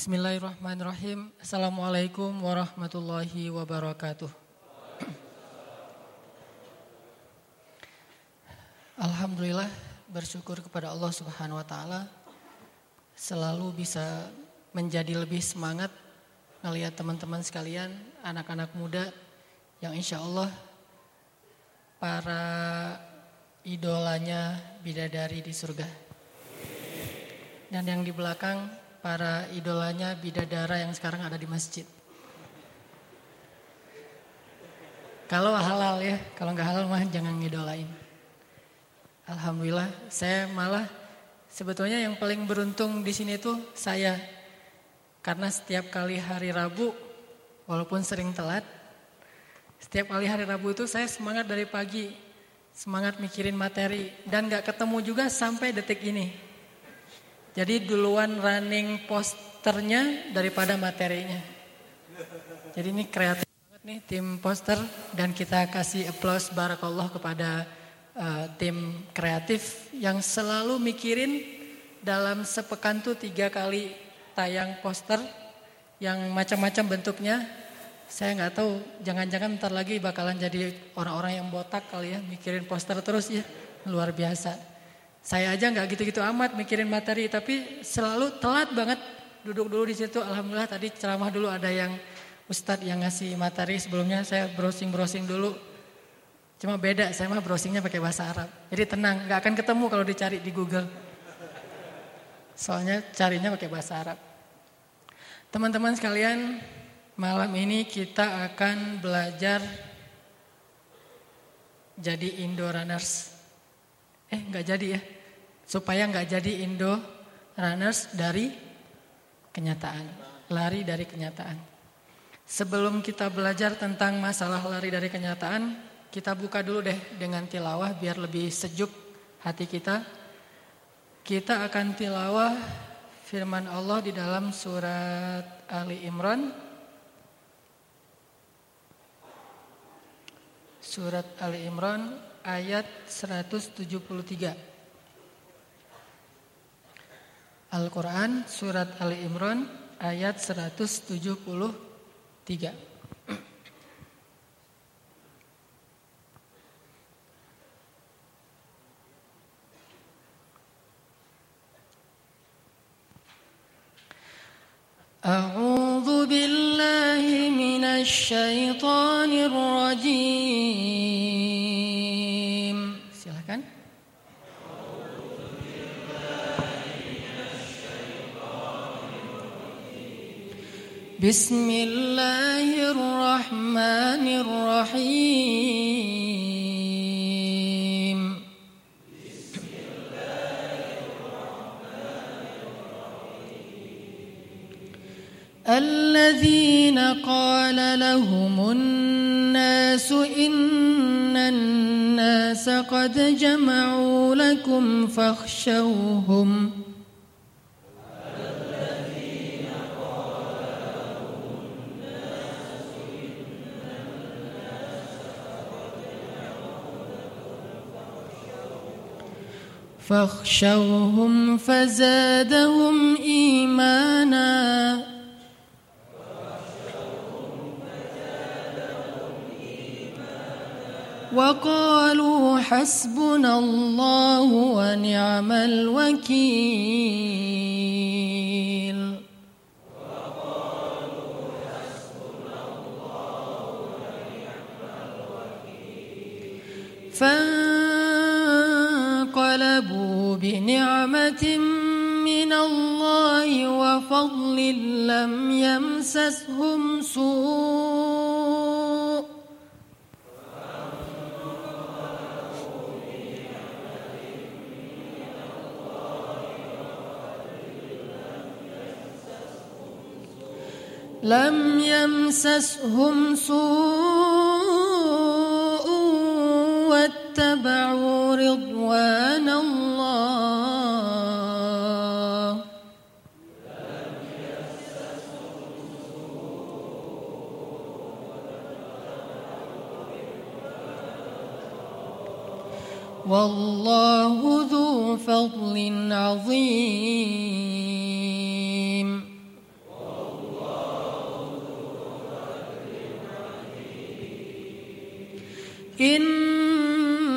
Bismillahirrahmanirrahim. Assalamualaikum warahmatullahi wabarakatuh. Alhamdulillah bersyukur kepada Allah Subhanahu wa taala selalu bisa menjadi lebih semangat ngelihat teman-teman sekalian, anak-anak muda yang insya Allah para idolanya bidadari di surga. Dan yang di belakang para idolanya bidadara yang sekarang ada di masjid. Kalau halal ya, kalau nggak halal mah jangan ngidolain. Alhamdulillah, saya malah sebetulnya yang paling beruntung di sini tuh saya. Karena setiap kali hari Rabu, walaupun sering telat, setiap kali hari Rabu itu saya semangat dari pagi, semangat mikirin materi, dan nggak ketemu juga sampai detik ini. Jadi duluan running posternya daripada materinya. Jadi ini kreatif banget nih tim poster dan kita kasih applause barakallah kepada uh, tim kreatif yang selalu mikirin dalam sepekan tuh tiga kali tayang poster yang macam-macam bentuknya. Saya nggak tahu, jangan-jangan ntar lagi bakalan jadi orang-orang yang botak kali ya, mikirin poster terus ya, luar biasa. Saya aja nggak gitu-gitu amat mikirin materi, tapi selalu telat banget duduk dulu di situ. Alhamdulillah tadi ceramah dulu ada yang ustadz yang ngasih materi sebelumnya saya browsing-browsing dulu. Cuma beda, saya mah browsingnya pakai bahasa Arab. Jadi tenang, nggak akan ketemu kalau dicari di Google. Soalnya carinya pakai bahasa Arab. Teman-teman sekalian, malam ini kita akan belajar jadi Indo Runners. Eh nggak jadi ya. Supaya nggak jadi Indo runners dari kenyataan. Lari dari kenyataan. Sebelum kita belajar tentang masalah lari dari kenyataan, kita buka dulu deh dengan tilawah biar lebih sejuk hati kita. Kita akan tilawah firman Allah di dalam surat Ali Imran. Surat Ali Imran ayat 173. Al-Quran surat Ali Imran ayat 173. بسم الله الرحمن الرحيم. الذين قال لهم الناس إن الناس قد جمعوا لكم فاخشوهم فاخشوهم فزادهم إيمانا. وقالوا حسبنا الله ونعم الوكيل. فانقلبوا بنعمة من الله وفضل لم يمسسهم سوء. لم يمسسهم سوء واتبعوا رضوان الله والله ذو فضل عظيم. إنما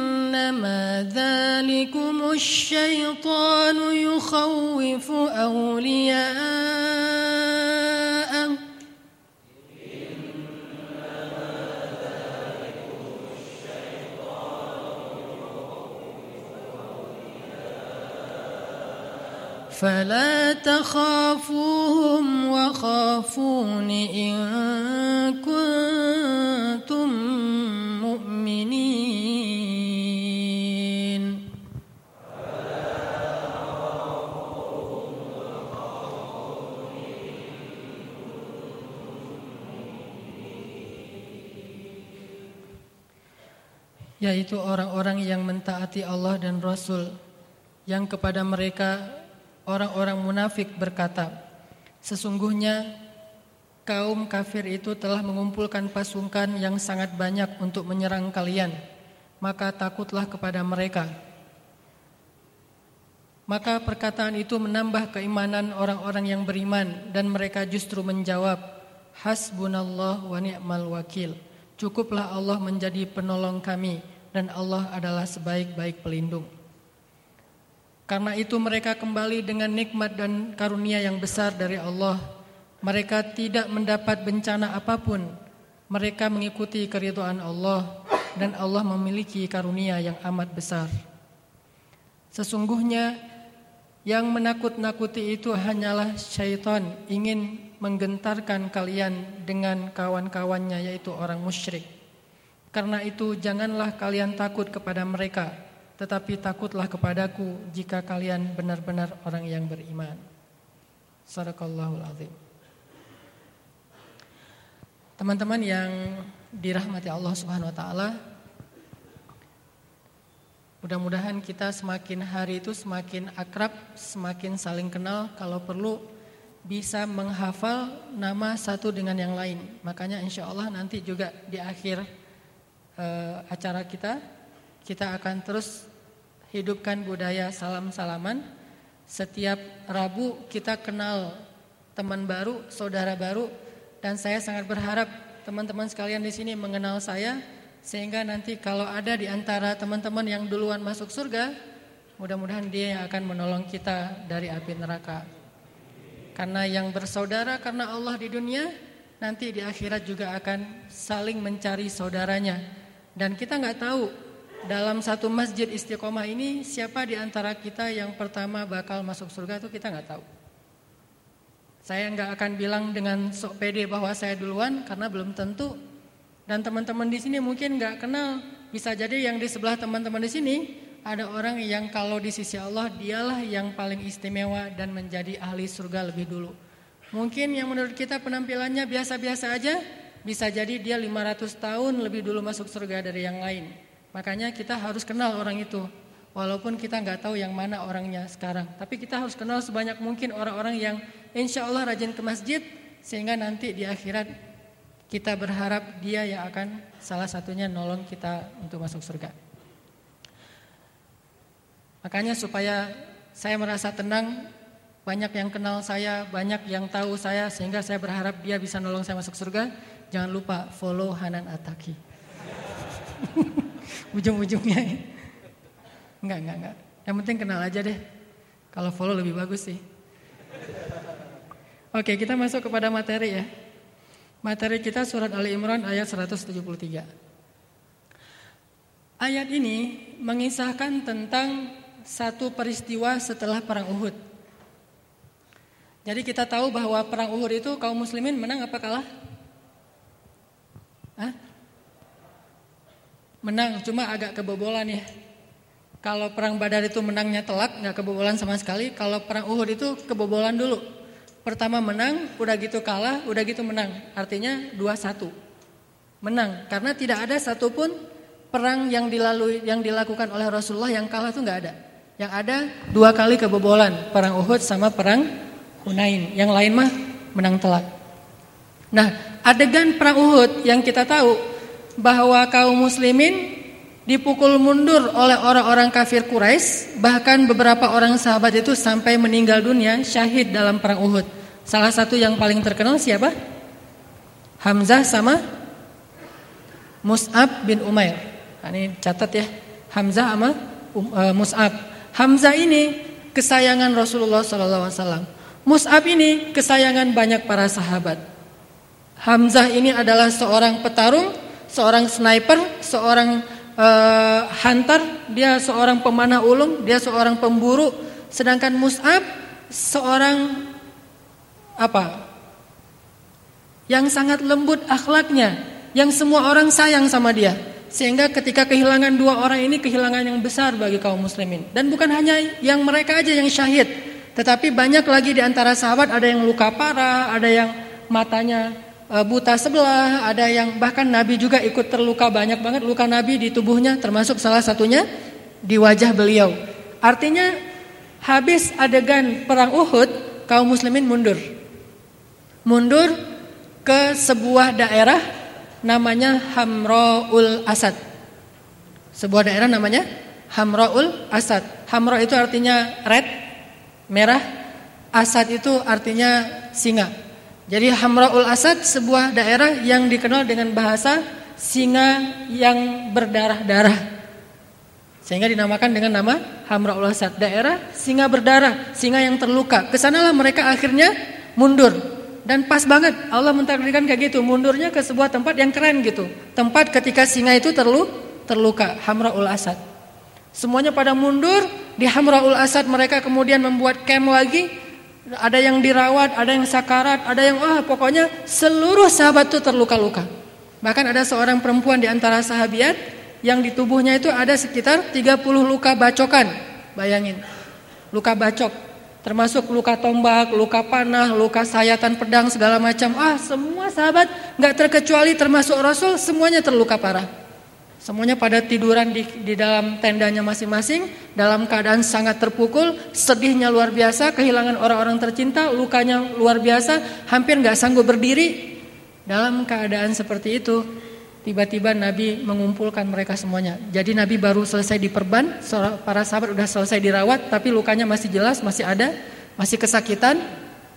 ذلكم الشيطان يخوف أولياءه فلا تخافوهم وخافون إن كنتم مؤمنين yaitu orang-orang yang mentaati Allah dan Rasul yang kepada mereka orang-orang munafik berkata, sesungguhnya kaum kafir itu telah mengumpulkan pasukan yang sangat banyak untuk menyerang kalian, maka takutlah kepada mereka. Maka perkataan itu menambah keimanan orang-orang yang beriman dan mereka justru menjawab, Hasbunallah wa ni'mal wakil. Cukuplah Allah menjadi penolong kami dan Allah adalah sebaik-baik pelindung. Karena itu mereka kembali dengan nikmat dan karunia yang besar dari Allah. Mereka tidak mendapat bencana apa pun. Mereka mengikuti keridhaan Allah dan Allah memiliki karunia yang amat besar. Sesungguhnya yang menakut-nakuti itu hanyalah syaitan ingin menggentarkan kalian dengan kawan-kawannya yaitu orang musyrik. Karena itu janganlah kalian takut kepada mereka tetapi takutlah kepadaku jika kalian benar-benar orang yang beriman. Sadaqallahul azim. Teman-teman yang dirahmati Allah Subhanahu wa taala, mudah-mudahan kita semakin hari itu semakin akrab, semakin saling kenal, kalau perlu bisa menghafal nama satu dengan yang lain. Makanya insya Allah nanti juga di akhir uh, acara kita kita akan terus hidupkan budaya salam-salaman. Setiap Rabu kita kenal teman baru, saudara baru dan saya sangat berharap teman-teman sekalian di sini mengenal saya sehingga nanti kalau ada di antara teman-teman yang duluan masuk surga, mudah-mudahan dia yang akan menolong kita dari api neraka. Karena yang bersaudara karena Allah di dunia, nanti di akhirat juga akan saling mencari saudaranya. Dan kita nggak tahu dalam satu masjid istiqomah ini siapa di antara kita yang pertama bakal masuk surga itu kita nggak tahu. Saya nggak akan bilang dengan sok pede bahwa saya duluan karena belum tentu. Dan teman-teman di sini mungkin nggak kenal. Bisa jadi yang di sebelah teman-teman di sini ada orang yang kalau di sisi Allah dialah yang paling istimewa dan menjadi ahli surga lebih dulu. Mungkin yang menurut kita penampilannya biasa-biasa aja, bisa jadi dia 500 tahun lebih dulu masuk surga dari yang lain. Makanya kita harus kenal orang itu. Walaupun kita nggak tahu yang mana orangnya sekarang. Tapi kita harus kenal sebanyak mungkin orang-orang yang insya Allah rajin ke masjid. Sehingga nanti di akhirat kita berharap dia yang akan salah satunya nolong kita untuk masuk surga. Makanya supaya saya merasa tenang, banyak yang kenal saya, banyak yang tahu saya, sehingga saya berharap dia bisa nolong saya masuk surga. Jangan lupa follow Hanan Ataki. ujung-ujungnya. Enggak, enggak, enggak. Yang penting kenal aja deh. Kalau follow lebih bagus sih. Oke, kita masuk kepada materi ya. Materi kita surat Ali Imran ayat 173. Ayat ini mengisahkan tentang satu peristiwa setelah perang Uhud. Jadi kita tahu bahwa perang Uhud itu kaum muslimin menang apa kalah? Hah? Menang cuma agak kebobolan ya. Kalau perang Badar itu menangnya telak, nggak kebobolan sama sekali. Kalau perang Uhud itu kebobolan dulu. Pertama menang, udah gitu kalah, udah gitu menang. Artinya dua satu Menang karena tidak ada satupun perang yang dilalui yang dilakukan oleh Rasulullah yang kalah itu nggak ada. Yang ada dua kali kebobolan, perang Uhud sama perang Hunain. Yang lain mah menang telak. Nah, adegan perang Uhud yang kita tahu bahwa kaum muslimin dipukul mundur oleh orang-orang kafir Quraisy, bahkan beberapa orang sahabat itu sampai meninggal dunia syahid dalam perang Uhud. Salah satu yang paling terkenal siapa? Hamzah sama Mus'ab bin Umair. Nah, ini catat ya. Hamzah sama um, uh, Mus'ab. Hamzah ini kesayangan Rasulullah SAW. Mus'ab ini kesayangan banyak para sahabat. Hamzah ini adalah seorang petarung, seorang sniper, seorang uh, hunter, dia seorang pemanah ulung, dia seorang pemburu. Sedangkan Mus'ab seorang apa? Yang sangat lembut akhlaknya, yang semua orang sayang sama dia. Sehingga ketika kehilangan dua orang ini kehilangan yang besar bagi kaum muslimin. Dan bukan hanya yang mereka aja yang syahid, tetapi banyak lagi di antara sahabat ada yang luka parah, ada yang matanya buta sebelah, ada yang bahkan Nabi juga ikut terluka banyak banget luka Nabi di tubuhnya termasuk salah satunya di wajah beliau. Artinya habis adegan perang Uhud, kaum muslimin mundur. Mundur ke sebuah daerah namanya Hamraul Asad. Sebuah daerah namanya Hamraul Asad. Hamra itu artinya red, merah. Asad itu artinya singa. Jadi Hamraul Asad sebuah daerah yang dikenal dengan bahasa singa yang berdarah-darah. Sehingga dinamakan dengan nama Hamraul Asad, daerah singa berdarah, singa yang terluka. Ke sanalah mereka akhirnya mundur dan pas banget Allah mentakdirkan kayak gitu, mundurnya ke sebuah tempat yang keren gitu. Tempat ketika singa itu terlu, terluka, Hamraul Asad. Semuanya pada mundur, di Hamraul Asad mereka kemudian membuat camp lagi. Ada yang dirawat, ada yang sakarat, ada yang wah pokoknya seluruh sahabat itu terluka-luka. Bahkan ada seorang perempuan di antara sahabiat yang di tubuhnya itu ada sekitar 30 luka bacokan. Bayangin. Luka bacok termasuk luka tombak, luka panah, luka sayatan pedang segala macam. Ah, semua sahabat nggak terkecuali termasuk Rasul semuanya terluka parah. Semuanya pada tiduran di, di dalam tendanya masing-masing dalam keadaan sangat terpukul, sedihnya luar biasa, kehilangan orang-orang tercinta, lukanya luar biasa, hampir nggak sanggup berdiri. Dalam keadaan seperti itu, Tiba-tiba Nabi mengumpulkan mereka semuanya. Jadi Nabi baru selesai diperban, para sahabat udah selesai dirawat, tapi lukanya masih jelas, masih ada, masih kesakitan,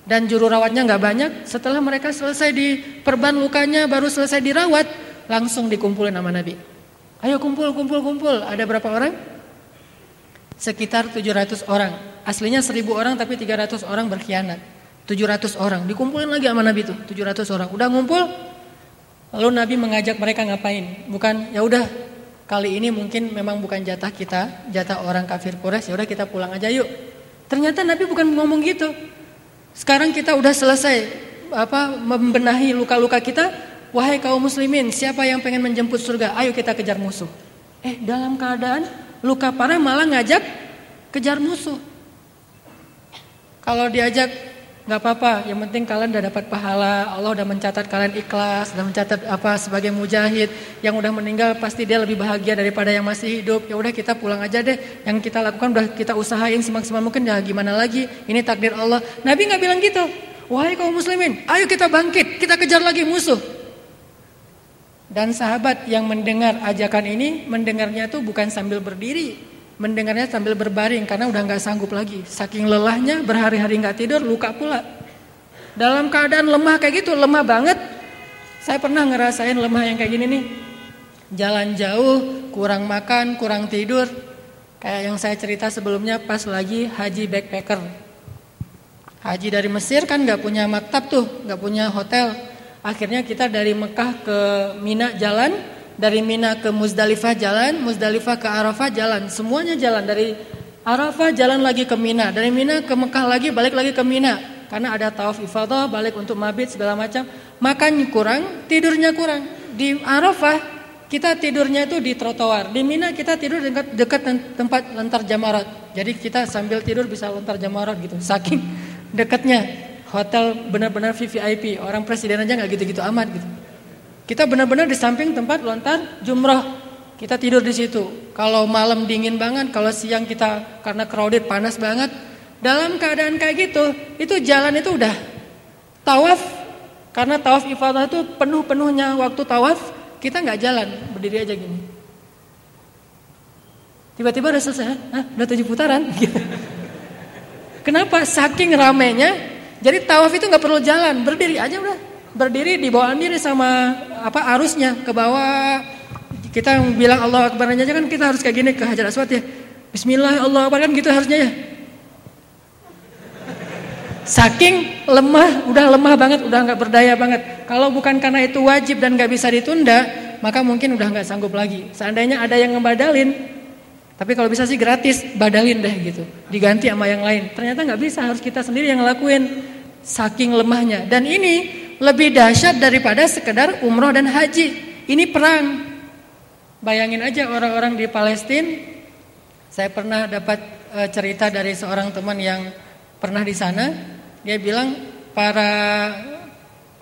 dan juru rawatnya nggak banyak. Setelah mereka selesai diperban lukanya, baru selesai dirawat, langsung dikumpulin sama Nabi. Ayo kumpul, kumpul, kumpul. Ada berapa orang? Sekitar 700 orang. Aslinya 1000 orang tapi 300 orang berkhianat. 700 orang. Dikumpulin lagi sama Nabi tuh, 700 orang. Udah ngumpul, Lalu Nabi mengajak mereka ngapain? Bukan ya udah kali ini mungkin memang bukan jatah kita, jatah orang kafir Quraisy, ya udah kita pulang aja yuk. Ternyata Nabi bukan ngomong gitu. Sekarang kita udah selesai apa membenahi luka-luka kita. Wahai kaum muslimin, siapa yang pengen menjemput surga? Ayo kita kejar musuh. Eh, dalam keadaan luka parah malah ngajak kejar musuh. Kalau diajak nggak apa-apa, yang penting kalian udah dapat pahala, Allah udah mencatat kalian ikhlas, udah mencatat apa sebagai mujahid, yang udah meninggal pasti dia lebih bahagia daripada yang masih hidup. Ya udah kita pulang aja deh, yang kita lakukan udah kita usahain semaksimal mungkin ya gimana lagi, ini takdir Allah. Nabi nggak bilang gitu, wahai kaum muslimin, ayo kita bangkit, kita kejar lagi musuh. Dan sahabat yang mendengar ajakan ini, mendengarnya tuh bukan sambil berdiri, mendengarnya sambil berbaring karena udah nggak sanggup lagi. Saking lelahnya berhari-hari nggak tidur, luka pula. Dalam keadaan lemah kayak gitu, lemah banget. Saya pernah ngerasain lemah yang kayak gini nih. Jalan jauh, kurang makan, kurang tidur. Kayak yang saya cerita sebelumnya pas lagi haji backpacker. Haji dari Mesir kan nggak punya maktab tuh, nggak punya hotel. Akhirnya kita dari Mekah ke Mina jalan, dari Mina ke Muzdalifah jalan, Muzdalifah ke Arafah jalan, semuanya jalan dari Arafah jalan lagi ke Mina, dari Mina ke Mekah lagi balik lagi ke Mina karena ada tawaf ifadah, balik untuk mabit segala macam. Makan kurang, tidurnya kurang. Di Arafah kita tidurnya itu di trotoar. Di Mina kita tidur dekat dekat tempat lontar jamarat. Jadi kita sambil tidur bisa lontar jamarat gitu. Saking dekatnya hotel benar-benar VVIP. Orang presiden aja nggak gitu-gitu amat gitu. Kita benar-benar di samping tempat lontar jumroh. Kita tidur di situ. Kalau malam dingin banget, kalau siang kita karena crowded panas banget. Dalam keadaan kayak gitu, itu jalan itu udah tawaf. Karena tawaf ifadah itu penuh-penuhnya waktu tawaf, kita nggak jalan, berdiri aja gini. Tiba-tiba udah selesai, Hah, udah tujuh putaran. Kenapa? Saking ramenya, jadi tawaf itu nggak perlu jalan, berdiri aja udah berdiri di bawah diri sama apa arusnya ke bawah Kita bilang Allah Akbar aja kan kita harus kayak gini ke Hajar Aswad ya. Bismillah Allah Akbar kan gitu harusnya ya. Saking lemah, udah lemah banget, udah nggak berdaya banget. Kalau bukan karena itu wajib dan nggak bisa ditunda, maka mungkin udah nggak sanggup lagi. Seandainya ada yang ngebadalin, tapi kalau bisa sih gratis, badalin deh gitu. Diganti sama yang lain. Ternyata nggak bisa, harus kita sendiri yang ngelakuin. Saking lemahnya. Dan ini lebih dahsyat daripada sekedar umroh dan haji. Ini perang. Bayangin aja orang-orang di Palestina. Saya pernah dapat eh, cerita dari seorang teman yang pernah di sana dia bilang para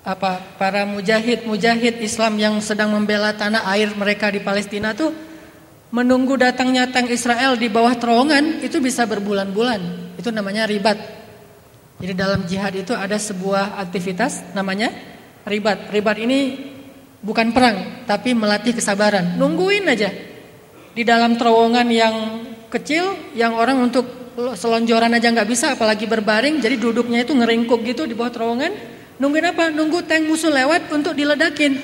apa para mujahid-mujahid Islam yang sedang membela tanah air mereka di Palestina tuh menunggu datangnya tank Israel di bawah terowongan itu bisa berbulan-bulan. Itu namanya ribat. Jadi dalam jihad itu ada sebuah aktivitas namanya ribat. Ribat ini bukan perang, tapi melatih kesabaran. Nungguin aja. Di dalam terowongan yang kecil yang orang untuk selonjoran aja nggak bisa apalagi berbaring jadi duduknya itu ngeringkuk gitu di bawah terowongan nungguin apa nunggu tank musuh lewat untuk diledakin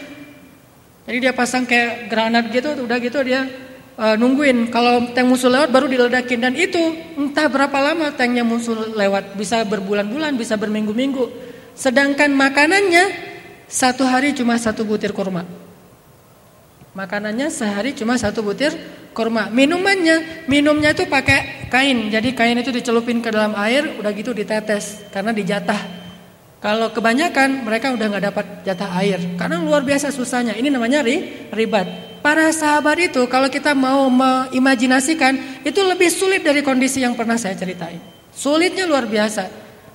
jadi dia pasang kayak granat gitu udah gitu dia uh, nungguin kalau tank musuh lewat baru diledakin dan itu entah berapa lama tanknya musuh lewat bisa berbulan-bulan bisa berminggu-minggu sedangkan makanannya satu hari cuma satu butir kurma makanannya sehari cuma satu butir kurma. Minumannya, minumnya itu pakai kain. Jadi kain itu dicelupin ke dalam air, udah gitu ditetes karena dijatah. Kalau kebanyakan mereka udah nggak dapat jatah air karena luar biasa susahnya. Ini namanya ri, ribat. Para sahabat itu kalau kita mau mengimajinasikan itu lebih sulit dari kondisi yang pernah saya ceritain. Sulitnya luar biasa.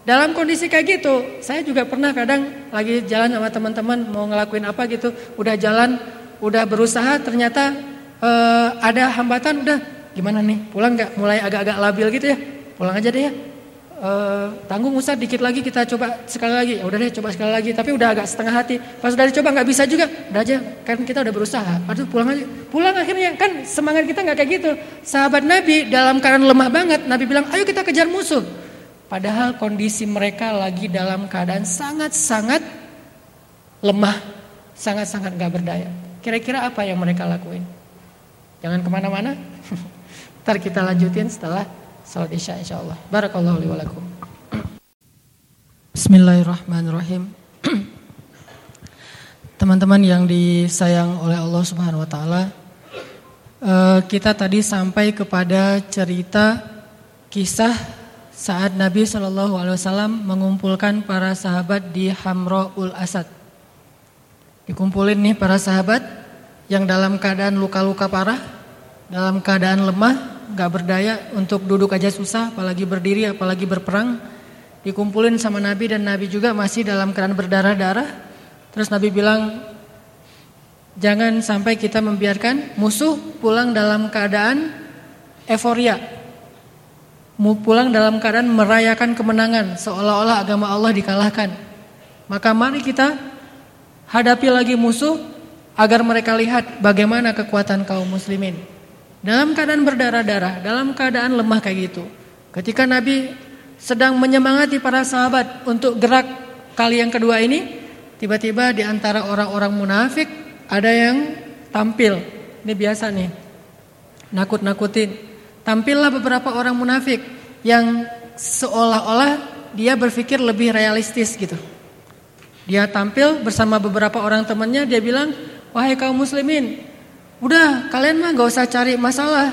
Dalam kondisi kayak gitu, saya juga pernah kadang lagi jalan sama teman-teman mau ngelakuin apa gitu, udah jalan, udah berusaha ternyata uh, ada hambatan udah gimana nih pulang nggak mulai agak-agak labil gitu ya pulang aja deh ya uh, tanggung usah dikit lagi kita coba sekali lagi. Ya udah deh coba sekali lagi. Tapi udah agak setengah hati. Pas udah dicoba nggak bisa juga. Udah aja kan kita udah berusaha. Aduh pulang aja. Pulang akhirnya. Kan semangat kita nggak kayak gitu. Sahabat Nabi dalam keadaan lemah banget Nabi bilang ayo kita kejar musuh. Padahal kondisi mereka lagi dalam keadaan sangat-sangat lemah. Sangat-sangat nggak berdaya. Kira-kira apa yang mereka lakuin? Jangan ke mana-mana. Ntar kita lanjutin setelah salat isya insya Allah. Barakallahu li walakum. Bismillahirrahmanirrahim. Teman-teman yang disayang oleh Allah Subhanahu wa taala, eh, kita tadi sampai kepada cerita kisah saat Nabi Shallallahu alaihi wasallam mengumpulkan para sahabat di Hamraul Asad. Dikumpulin nih para sahabat yang dalam keadaan luka-luka parah dalam keadaan lemah, gak berdaya untuk duduk aja susah, apalagi berdiri, apalagi berperang. Dikumpulin sama Nabi dan Nabi juga masih dalam keadaan berdarah-darah. Terus Nabi bilang, jangan sampai kita membiarkan musuh pulang dalam keadaan euforia. Pulang dalam keadaan merayakan kemenangan, seolah-olah agama Allah dikalahkan. Maka mari kita hadapi lagi musuh agar mereka lihat bagaimana kekuatan kaum muslimin. Dalam keadaan berdarah-darah, dalam keadaan lemah kayak gitu. Ketika Nabi sedang menyemangati para sahabat untuk gerak kali yang kedua ini, tiba-tiba di antara orang-orang munafik ada yang tampil. Ini biasa nih. Nakut-nakutin. Tampillah beberapa orang munafik yang seolah-olah dia berpikir lebih realistis gitu. Dia tampil bersama beberapa orang temannya, dia bilang, "Wahai kaum muslimin, Udah kalian mah gak usah cari masalah.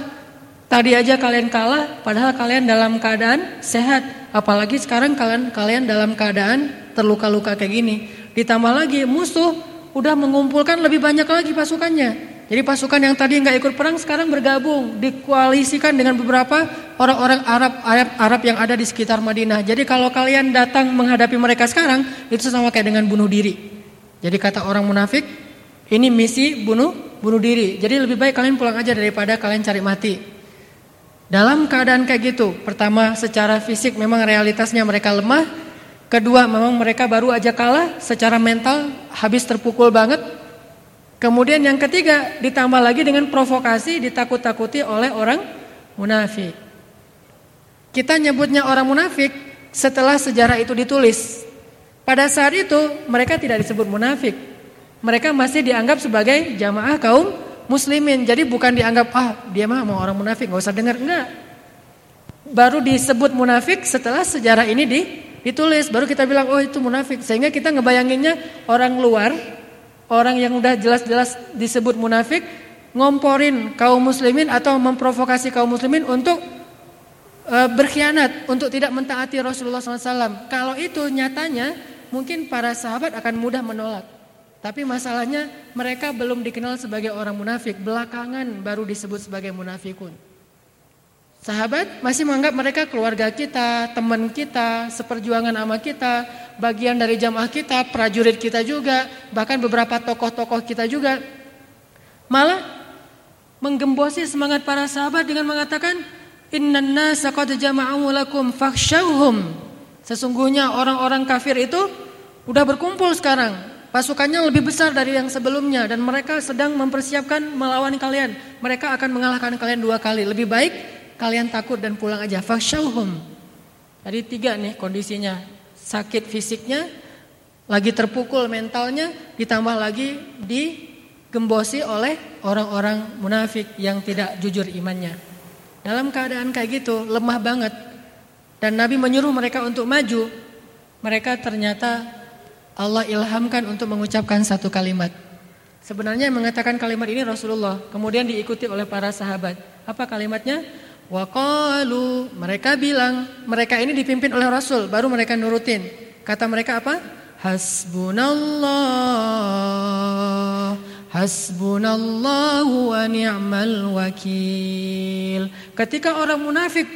Tadi aja kalian kalah padahal kalian dalam keadaan sehat. Apalagi sekarang kalian kalian dalam keadaan terluka-luka kayak gini. Ditambah lagi musuh udah mengumpulkan lebih banyak lagi pasukannya. Jadi pasukan yang tadi nggak ikut perang sekarang bergabung, dikoalisikan dengan beberapa orang-orang Arab, Arab Arab yang ada di sekitar Madinah. Jadi kalau kalian datang menghadapi mereka sekarang itu sama kayak dengan bunuh diri. Jadi kata orang munafik, ini misi bunuh bunuh diri. Jadi lebih baik kalian pulang aja daripada kalian cari mati. Dalam keadaan kayak gitu, pertama secara fisik memang realitasnya mereka lemah. Kedua memang mereka baru aja kalah secara mental habis terpukul banget. Kemudian yang ketiga ditambah lagi dengan provokasi ditakut-takuti oleh orang munafik. Kita nyebutnya orang munafik setelah sejarah itu ditulis. Pada saat itu mereka tidak disebut munafik, mereka masih dianggap sebagai jamaah kaum muslimin. Jadi bukan dianggap ah dia mah mau orang munafik nggak usah dengar enggak. Baru disebut munafik setelah sejarah ini di, ditulis baru kita bilang oh itu munafik sehingga kita ngebayanginnya orang luar orang yang udah jelas-jelas disebut munafik ngomporin kaum muslimin atau memprovokasi kaum muslimin untuk e, berkhianat untuk tidak mentaati Rasulullah SAW. Kalau itu nyatanya mungkin para sahabat akan mudah menolak. Tapi masalahnya mereka belum dikenal sebagai orang munafik, belakangan baru disebut sebagai munafikun. Sahabat masih menganggap mereka keluarga kita, teman kita, seperjuangan sama kita, bagian dari jamaah kita, prajurit kita juga, bahkan beberapa tokoh-tokoh kita juga. Malah menggembosi semangat para sahabat dengan mengatakan, Innan nasa qad jama'u. Sesungguhnya orang-orang kafir itu udah berkumpul sekarang. Pasukannya lebih besar dari yang sebelumnya dan mereka sedang mempersiapkan melawan kalian. Mereka akan mengalahkan kalian dua kali. Lebih baik kalian takut dan pulang aja. Fakhshawhum. Tadi tiga nih kondisinya. Sakit fisiknya, lagi terpukul mentalnya, ditambah lagi digembosi oleh orang-orang munafik yang tidak jujur imannya. Dalam keadaan kayak gitu, lemah banget. Dan Nabi menyuruh mereka untuk maju. Mereka ternyata Allah ilhamkan untuk mengucapkan satu kalimat. Sebenarnya yang mengatakan kalimat ini Rasulullah, kemudian diikuti oleh para sahabat. Apa kalimatnya? Waqalu, mereka bilang, mereka ini dipimpin oleh Rasul, baru mereka nurutin. Kata mereka apa? Hasbunallah, hasbunallahu wa ni'mal wakil. Ketika orang munafik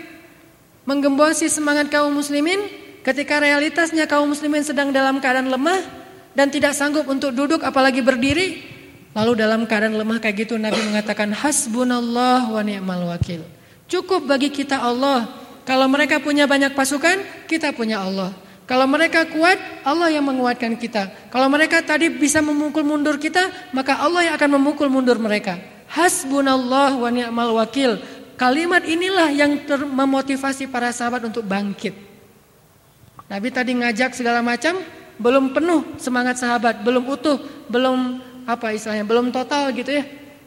menggembosi semangat kaum muslimin, ketika realitasnya kaum muslimin sedang dalam keadaan lemah dan tidak sanggup untuk duduk apalagi berdiri, lalu dalam keadaan lemah kayak gitu Nabi mengatakan hasbunallah wa ni'mal wakil. Cukup bagi kita Allah. Kalau mereka punya banyak pasukan, kita punya Allah. Kalau mereka kuat, Allah yang menguatkan kita. Kalau mereka tadi bisa memukul mundur kita, maka Allah yang akan memukul mundur mereka. Hasbunallah wa ni'mal wakil. Kalimat inilah yang memotivasi para sahabat untuk bangkit. Nabi tadi ngajak segala macam, belum penuh semangat sahabat, belum utuh, belum apa istilahnya, belum total gitu ya.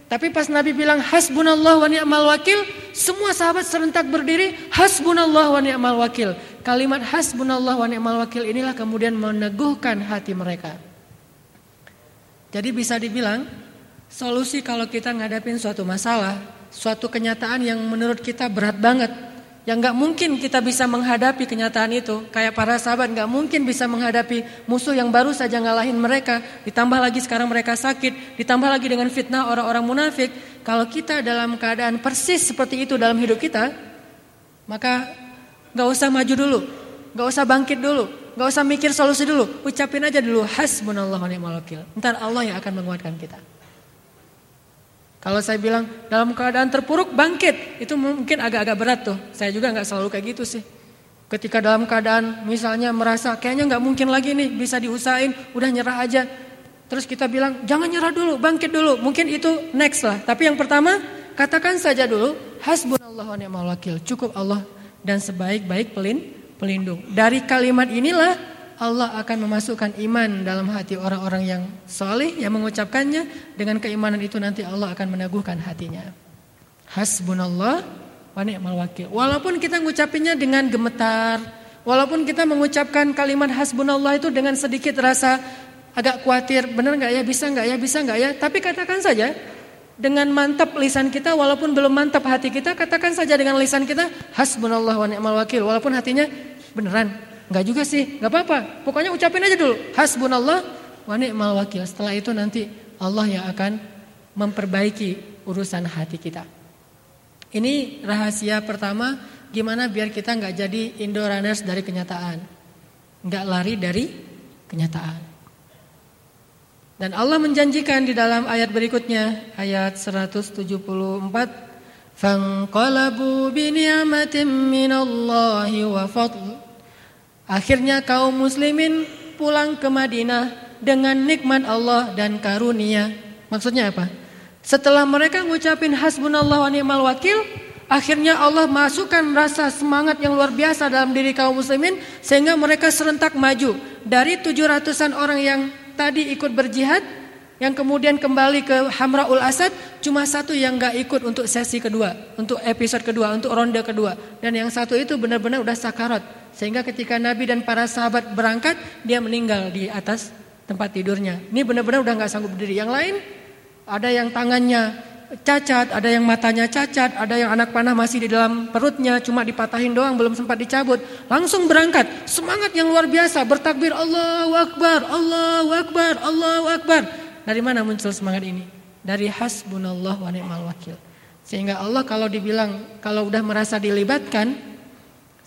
Tapi pas Nabi bilang hasbunallah wa ni'mal wakil, semua sahabat serentak berdiri hasbunallah wa ni'mal wakil. Kalimat hasbunallah wa ni'mal wakil inilah kemudian meneguhkan hati mereka. Jadi bisa dibilang solusi kalau kita ngadapin suatu masalah, suatu kenyataan yang menurut kita berat banget, yang nggak mungkin kita bisa menghadapi kenyataan itu. Kayak para sahabat nggak mungkin bisa menghadapi musuh yang baru saja ngalahin mereka. Ditambah lagi sekarang mereka sakit. Ditambah lagi dengan fitnah orang-orang munafik. Kalau kita dalam keadaan persis seperti itu dalam hidup kita, maka nggak usah maju dulu, nggak usah bangkit dulu, nggak usah mikir solusi dulu. Ucapin aja dulu hasbunallah wa ni'mal wakil. Ntar Allah yang akan menguatkan kita. Kalau saya bilang dalam keadaan terpuruk bangkit, itu mungkin agak-agak berat tuh. Saya juga nggak selalu kayak gitu sih. Ketika dalam keadaan misalnya merasa kayaknya nggak mungkin lagi nih bisa diusahain, udah nyerah aja. Terus kita bilang jangan nyerah dulu, bangkit dulu. Mungkin itu next lah. Tapi yang pertama katakan saja dulu hasbunallah wa ni'mal wakil. Cukup Allah dan sebaik-baik pelin pelindung. Dari kalimat inilah Allah akan memasukkan iman dalam hati orang-orang yang soleh yang mengucapkannya. Dengan keimanan itu nanti Allah akan meneguhkan hatinya. Hasbunallah wa ni'mal wakil. Walaupun kita mengucapkannya dengan gemetar, walaupun kita mengucapkan kalimat hasbunallah itu dengan sedikit rasa agak khawatir, benar nggak ya, bisa nggak ya, bisa nggak ya, tapi katakan saja dengan mantap lisan kita walaupun belum mantap hati kita katakan saja dengan lisan kita hasbunallah wa ni'mal wakil. Walaupun hatinya beneran Enggak juga sih, enggak apa-apa. Pokoknya ucapin aja dulu. Hasbunallah wa ni'mal wakil. Setelah itu nanti Allah yang akan memperbaiki urusan hati kita. Ini rahasia pertama gimana biar kita enggak jadi Indo runners dari kenyataan. Enggak lari dari kenyataan. Dan Allah menjanjikan di dalam ayat berikutnya ayat 174 Fanqalabu bi ni'matin minallahi wa Akhirnya kaum muslimin pulang ke Madinah dengan nikmat Allah dan karunia. Maksudnya apa? Setelah mereka ngucapin hasbunallah wa ni'mal wakil, akhirnya Allah masukkan rasa semangat yang luar biasa dalam diri kaum muslimin sehingga mereka serentak maju dari tujuh ratusan orang yang tadi ikut berjihad Yang kemudian kembali ke Hamraul Asad cuma satu yang nggak ikut untuk sesi kedua, untuk episode kedua, untuk ronde kedua. Dan yang satu itu benar-benar udah sakarat. Sehingga ketika Nabi dan para sahabat berangkat, dia meninggal di atas tempat tidurnya. Ini benar-benar udah nggak sanggup berdiri. Yang lain ada yang tangannya cacat, ada yang matanya cacat, ada yang anak panah masih di dalam perutnya, cuma dipatahin doang, belum sempat dicabut. Langsung berangkat, semangat yang luar biasa, bertakbir Allahu Akbar, Allahu Akbar, Allahu Akbar. Dari mana muncul semangat ini? Dari hasbunallah wa ni'mal wakil. Sehingga Allah kalau dibilang, kalau udah merasa dilibatkan,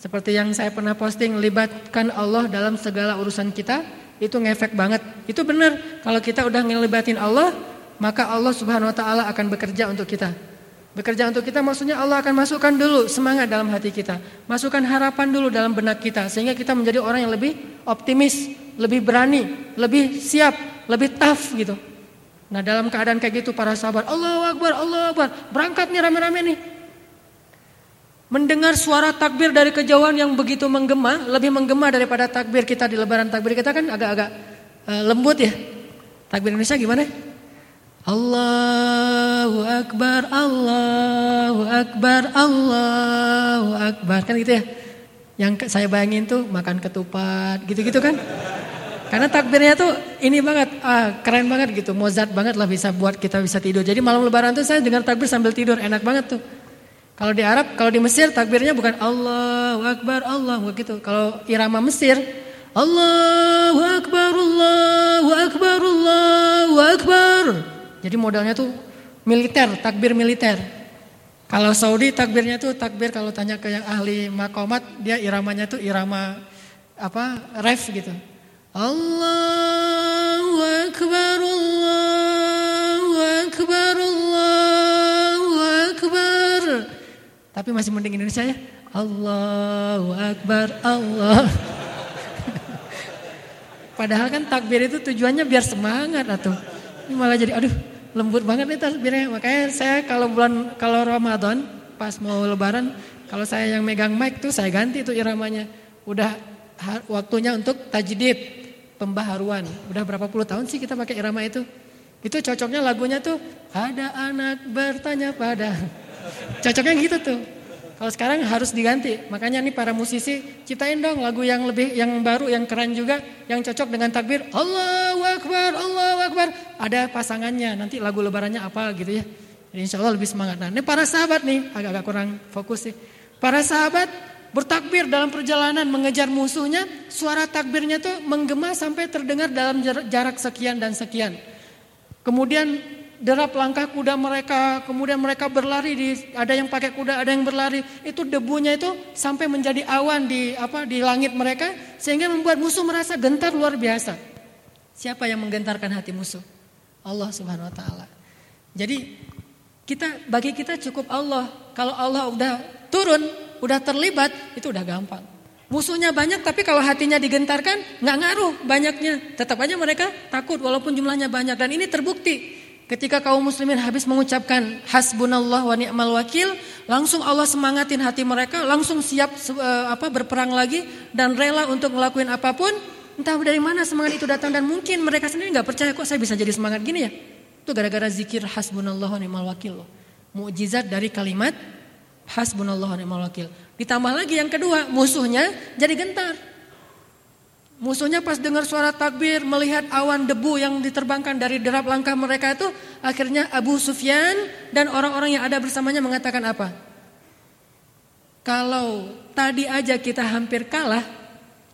seperti yang saya pernah posting, libatkan Allah dalam segala urusan kita, itu ngefek banget. Itu benar, kalau kita udah ngelibatin Allah, maka Allah Subhanahu wa taala akan bekerja untuk kita. Bekerja untuk kita maksudnya Allah akan masukkan dulu semangat dalam hati kita, masukkan harapan dulu dalam benak kita sehingga kita menjadi orang yang lebih optimis, lebih berani, lebih siap, lebih tough gitu. Nah, dalam keadaan kayak gitu para sahabat, Allahu Akbar, Allahu Akbar, berangkat nih rame-rame nih. Mendengar suara takbir dari kejauhan yang begitu menggema, lebih menggema daripada takbir kita di lebaran takbir kita kan agak-agak uh, lembut ya. Takbir Indonesia gimana? Allahu Akbar, Allahu Akbar, Allahu Akbar. Kan gitu ya. Yang saya bayangin tuh makan ketupat, gitu-gitu kan. Karena takbirnya tuh ini banget, ah, keren banget gitu. Mozart banget lah bisa buat kita bisa tidur. Jadi malam lebaran tuh saya dengar takbir sambil tidur, enak banget tuh. Kalau di Arab, kalau di Mesir takbirnya bukan Allahu Akbar, Allah gitu. Kalau irama Mesir, Allahu Akbar, Allahu Akbar, Allahu Akbar. Jadi modalnya tuh militer, takbir militer. Kalau Saudi takbirnya tuh takbir kalau tanya ke yang ahli makomat, dia iramanya tuh irama apa ref gitu. Allahu Akbar, Allahu Akbar, Allahu Tapi masih mending Indonesia ya. Allahu Akbar, Allah. Padahal kan takbir itu tujuannya biar semangat atau ini malah jadi aduh lembut banget nih tasbihnya. Makanya saya kalau bulan kalau Ramadan pas mau lebaran kalau saya yang megang mic tuh saya ganti tuh iramanya. Udah waktunya untuk tajdid, pembaharuan. Udah berapa puluh tahun sih kita pakai irama itu? Itu cocoknya lagunya tuh ada anak bertanya pada. Cocoknya gitu tuh. Kalau sekarang harus diganti. Makanya nih para musisi ciptain dong lagu yang lebih yang baru, yang keren juga, yang cocok dengan takbir Allahu Akbar, Allahu Akbar. Ada pasangannya. Nanti lagu lebarannya apa gitu ya. Jadi insya Allah lebih semangat. Nah ini para sahabat nih agak-agak kurang fokus sih. Para sahabat bertakbir dalam perjalanan mengejar musuhnya, suara takbirnya tuh menggema sampai terdengar dalam jarak sekian dan sekian. Kemudian derap langkah kuda mereka, kemudian mereka berlari di ada yang pakai kuda, ada yang berlari. Itu debunya itu sampai menjadi awan di apa di langit mereka sehingga membuat musuh merasa gentar luar biasa. Siapa yang menggentarkan hati musuh? Allah Subhanahu wa taala. Jadi kita bagi kita cukup Allah. Kalau Allah udah turun, udah terlibat, itu udah gampang. Musuhnya banyak tapi kalau hatinya digentarkan nggak ngaruh banyaknya. Tetap aja mereka takut walaupun jumlahnya banyak dan ini terbukti. Ketika kaum muslimin habis mengucapkan hasbunallah wa ni'mal wakil, langsung Allah semangatin hati mereka, langsung siap uh, apa berperang lagi dan rela untuk ngelakuin apa pun. Entah dari mana semangat itu datang dan mungkin mereka sendiri nggak percaya kok saya bisa jadi semangat gini ya. Itu gara-gara zikir hasbunallah wa ni'mal wakil. Mukjizat dari kalimat hasbunallah wa ni'mal wakil. Ditambah lagi yang kedua, musuhnya jadi gentar. Musuhnya pas dengar suara takbir, melihat awan debu yang diterbangkan dari derap langkah mereka itu, akhirnya Abu Sufyan dan orang-orang yang ada bersamanya mengatakan apa? Kalau tadi aja kita hampir kalah,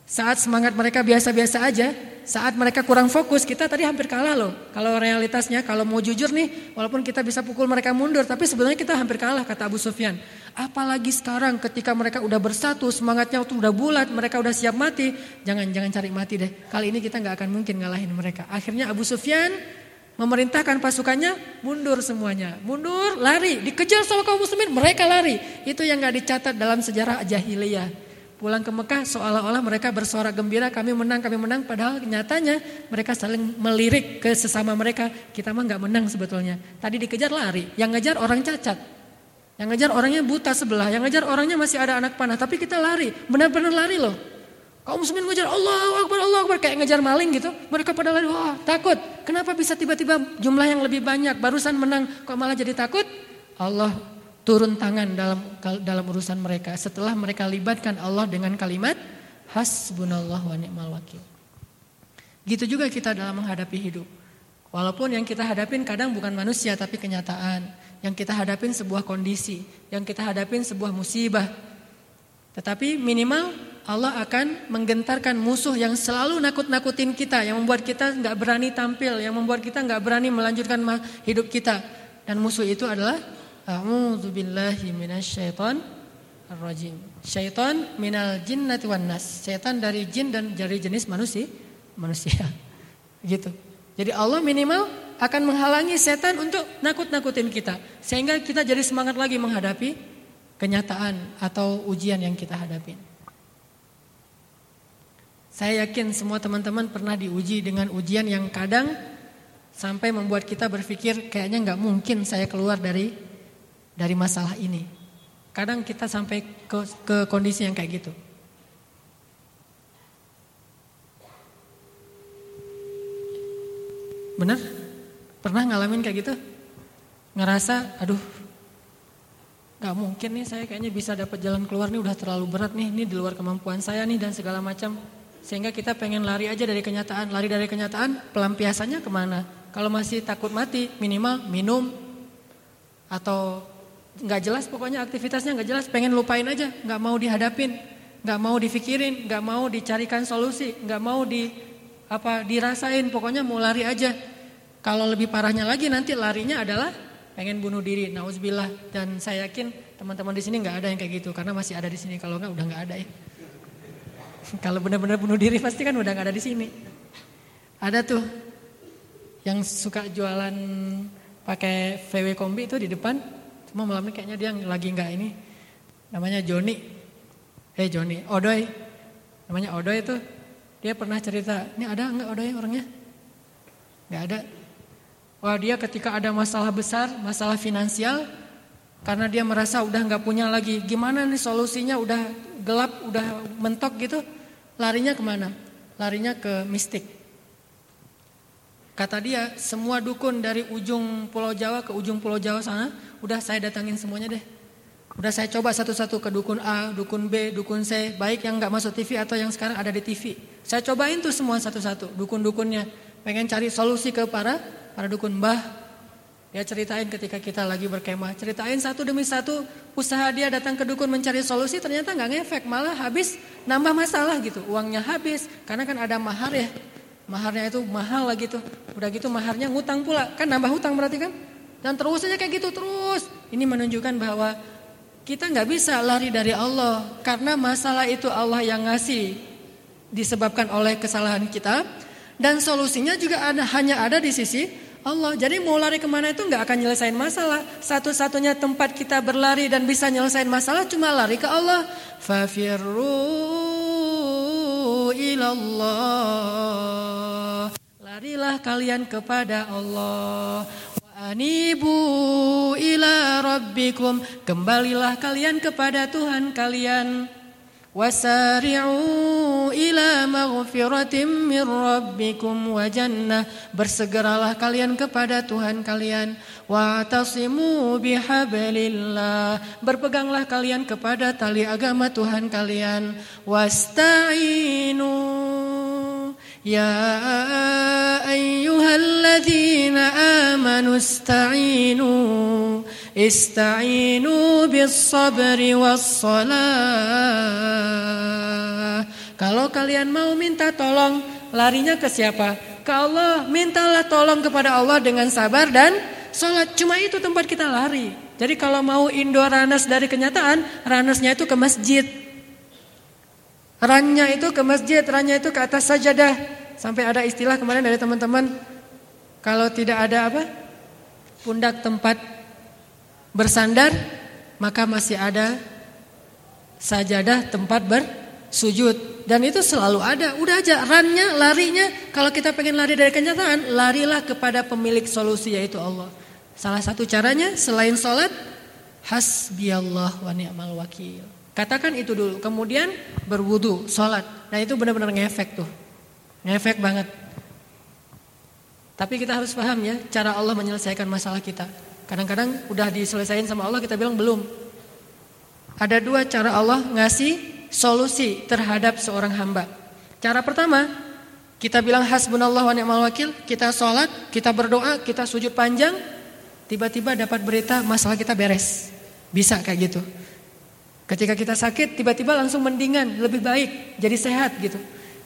saat semangat mereka biasa-biasa aja, saat mereka kurang fokus, kita tadi hampir kalah loh. Kalau realitasnya, kalau mau jujur nih, walaupun kita bisa pukul mereka mundur, tapi sebenarnya kita hampir kalah, kata Abu Sufyan. Apalagi sekarang ketika mereka udah bersatu, semangatnya tuh udah bulat, mereka udah siap mati. Jangan jangan cari mati deh. Kali ini kita nggak akan mungkin ngalahin mereka. Akhirnya Abu Sufyan memerintahkan pasukannya mundur semuanya. Mundur, lari, dikejar sama kaum muslimin, mereka lari. Itu yang nggak dicatat dalam sejarah jahiliyah. Pulang ke Mekah seolah-olah mereka bersorak gembira kami menang kami menang padahal nyatanya mereka saling melirik ke sesama mereka kita mah nggak menang sebetulnya tadi dikejar lari yang ngejar orang cacat yang ngejar orangnya buta sebelah, yang ngejar orangnya masih ada anak panah, tapi kita lari, benar-benar lari loh. Kaum muslimin ngejar Allah Akbar, Allah Akbar. Kayak ngejar maling gitu. Mereka pada lari, wah takut. Kenapa bisa tiba-tiba jumlah yang lebih banyak. Barusan menang, kok malah jadi takut? Allah turun tangan dalam dalam urusan mereka. Setelah mereka libatkan Allah dengan kalimat hasbunallah wa ni'mal wakil. Gitu juga kita dalam menghadapi hidup. Walaupun yang kita hadapin kadang bukan manusia tapi kenyataan. Yang kita hadapin sebuah kondisi. Yang kita hadapin sebuah musibah. Tetapi minimal Allah akan menggentarkan musuh yang selalu nakut-nakutin kita, yang membuat kita nggak berani tampil, yang membuat kita nggak berani melanjutkan hidup kita. Dan musuh itu adalah A'udzubillahi minasyaiton rajim. Syaitan minal jinnati wan nas. Syaitan dari jin dan dari jenis manusia, manusia. Gitu. Jadi Allah minimal akan menghalangi setan untuk nakut-nakutin kita sehingga kita jadi semangat lagi menghadapi kenyataan atau ujian yang kita hadapi. Saya yakin semua teman-teman pernah diuji dengan ujian yang kadang sampai membuat kita berpikir kayaknya nggak mungkin saya keluar dari dari masalah ini. Kadang kita sampai ke, ke kondisi yang kayak gitu. Benar? Pernah ngalamin kayak gitu? Ngerasa, aduh, nggak mungkin nih saya kayaknya bisa dapat jalan keluar nih udah terlalu berat nih, ini di luar kemampuan saya nih dan segala macam. Sehingga kita pengen lari aja dari kenyataan. Lari dari kenyataan, pelampiasannya ke mana? Kalau masih takut mati, minimal minum. Atau nggak jelas pokoknya aktivitasnya nggak jelas. Pengen lupain aja, nggak mau dihadapin. nggak mau difikirin, nggak mau dicarikan solusi. nggak mau di apa dirasain, pokoknya mau lari aja. Kalau lebih parahnya lagi nanti larinya adalah pengen bunuh diri. Nauzubillah dan saya yakin teman-teman di sini nggak ada yang kayak gitu karena masih ada di sini. Kalau nggak udah nggak ada ya. Kalau benar-benar bunuh diri pasti kan udah gak ada di sini. Ada tuh yang suka jualan pakai VW kombi itu di depan. Cuma malam ini kayaknya dia lagi nggak ini. Namanya Joni. Eh Joni, Odoy. Namanya Odoy itu. Dia pernah cerita, ini ada nggak Odoy orangnya? Nggak ada. Wah dia ketika ada masalah besar, masalah finansial, karena dia merasa udah nggak punya lagi, gimana nih solusinya udah gelap, udah mentok gitu, Larinya ke mana? Larinya ke mistik. Kata dia, semua dukun dari ujung pulau Jawa ke ujung pulau Jawa sana, udah saya datangin semuanya deh. Udah saya coba satu-satu ke dukun A, dukun B, dukun C, baik yang nggak masuk TV atau yang sekarang ada di TV. Saya cobain tuh semua satu-satu, dukun-dukunnya. Pengen cari solusi ke para para dukun. Mbah, dia ceritain ketika kita lagi berkemah, ceritain satu demi satu usaha dia datang ke dukun mencari solusi ternyata nggak ngefek, malah habis nambah masalah gitu. Uangnya habis karena kan ada mahar ya. Maharnya itu mahal lah gitu. Udah gitu maharnya ngutang pula, kan nambah hutang berarti kan? Dan terus aja kayak gitu terus. Ini menunjukkan bahwa kita nggak bisa lari dari Allah karena masalah itu Allah yang ngasih disebabkan oleh kesalahan kita dan solusinya juga ada, hanya ada di sisi Allah. Jadi mau lari ke mana itu nggak akan nyelesain masalah. Satu-satunya tempat kita berlari dan bisa nyelesain masalah cuma lari ke Allah. Fafirru ilallah. Larilah kalian kepada Allah. Wa anibu ila rabbikum. Kembalilah kalian kepada Tuhan kalian. Wasari'u ila maghfiratim min rabbikum wa jannah Bersegeralah kalian kepada Tuhan kalian Wa'tasimu bihablillah. Berpeganglah kalian kepada tali agama Tuhan kalian. Wasta'inu. Ya ayyuhalladzina amanu ista'inu Ista'inu bis sabri was salah. Kalau kalian mau minta tolong, larinya ke siapa? Ke Allah. Mintalah tolong kepada Allah dengan sabar dan sholat. Cuma itu tempat kita lari. Jadi kalau mau indoor ranas dari kenyataan, ranasnya itu ke masjid. Rannya itu ke masjid, rannya itu ke atas sajadah. Sampai ada istilah kemarin dari teman-teman, kalau tidak ada apa? Pundak tempat bersandar maka masih ada sajadah tempat bersujud dan itu selalu ada. Udah aja rannya, larinya kalau kita pengen lari dari kenyataan, larilah kepada pemilik solusi yaitu Allah. Salah satu caranya selain sholat hasbiyallah wa ni'mal wakil. Katakan itu dulu. Kemudian berwudu, sholat. Nah itu benar-benar ngefek tuh. Ngefek banget. Tapi kita harus paham ya, cara Allah menyelesaikan masalah kita. Kadang-kadang udah diselesaikan sama Allah, kita bilang belum. Ada dua cara Allah ngasih solusi terhadap seorang hamba. Cara pertama, kita bilang hasbunallah wa ni'mal wakil, kita sholat, kita berdoa, kita sujud panjang, tiba-tiba dapat berita masalah kita beres. Bisa kayak gitu. Ketika kita sakit, tiba-tiba langsung mendingan, lebih baik, jadi sehat gitu.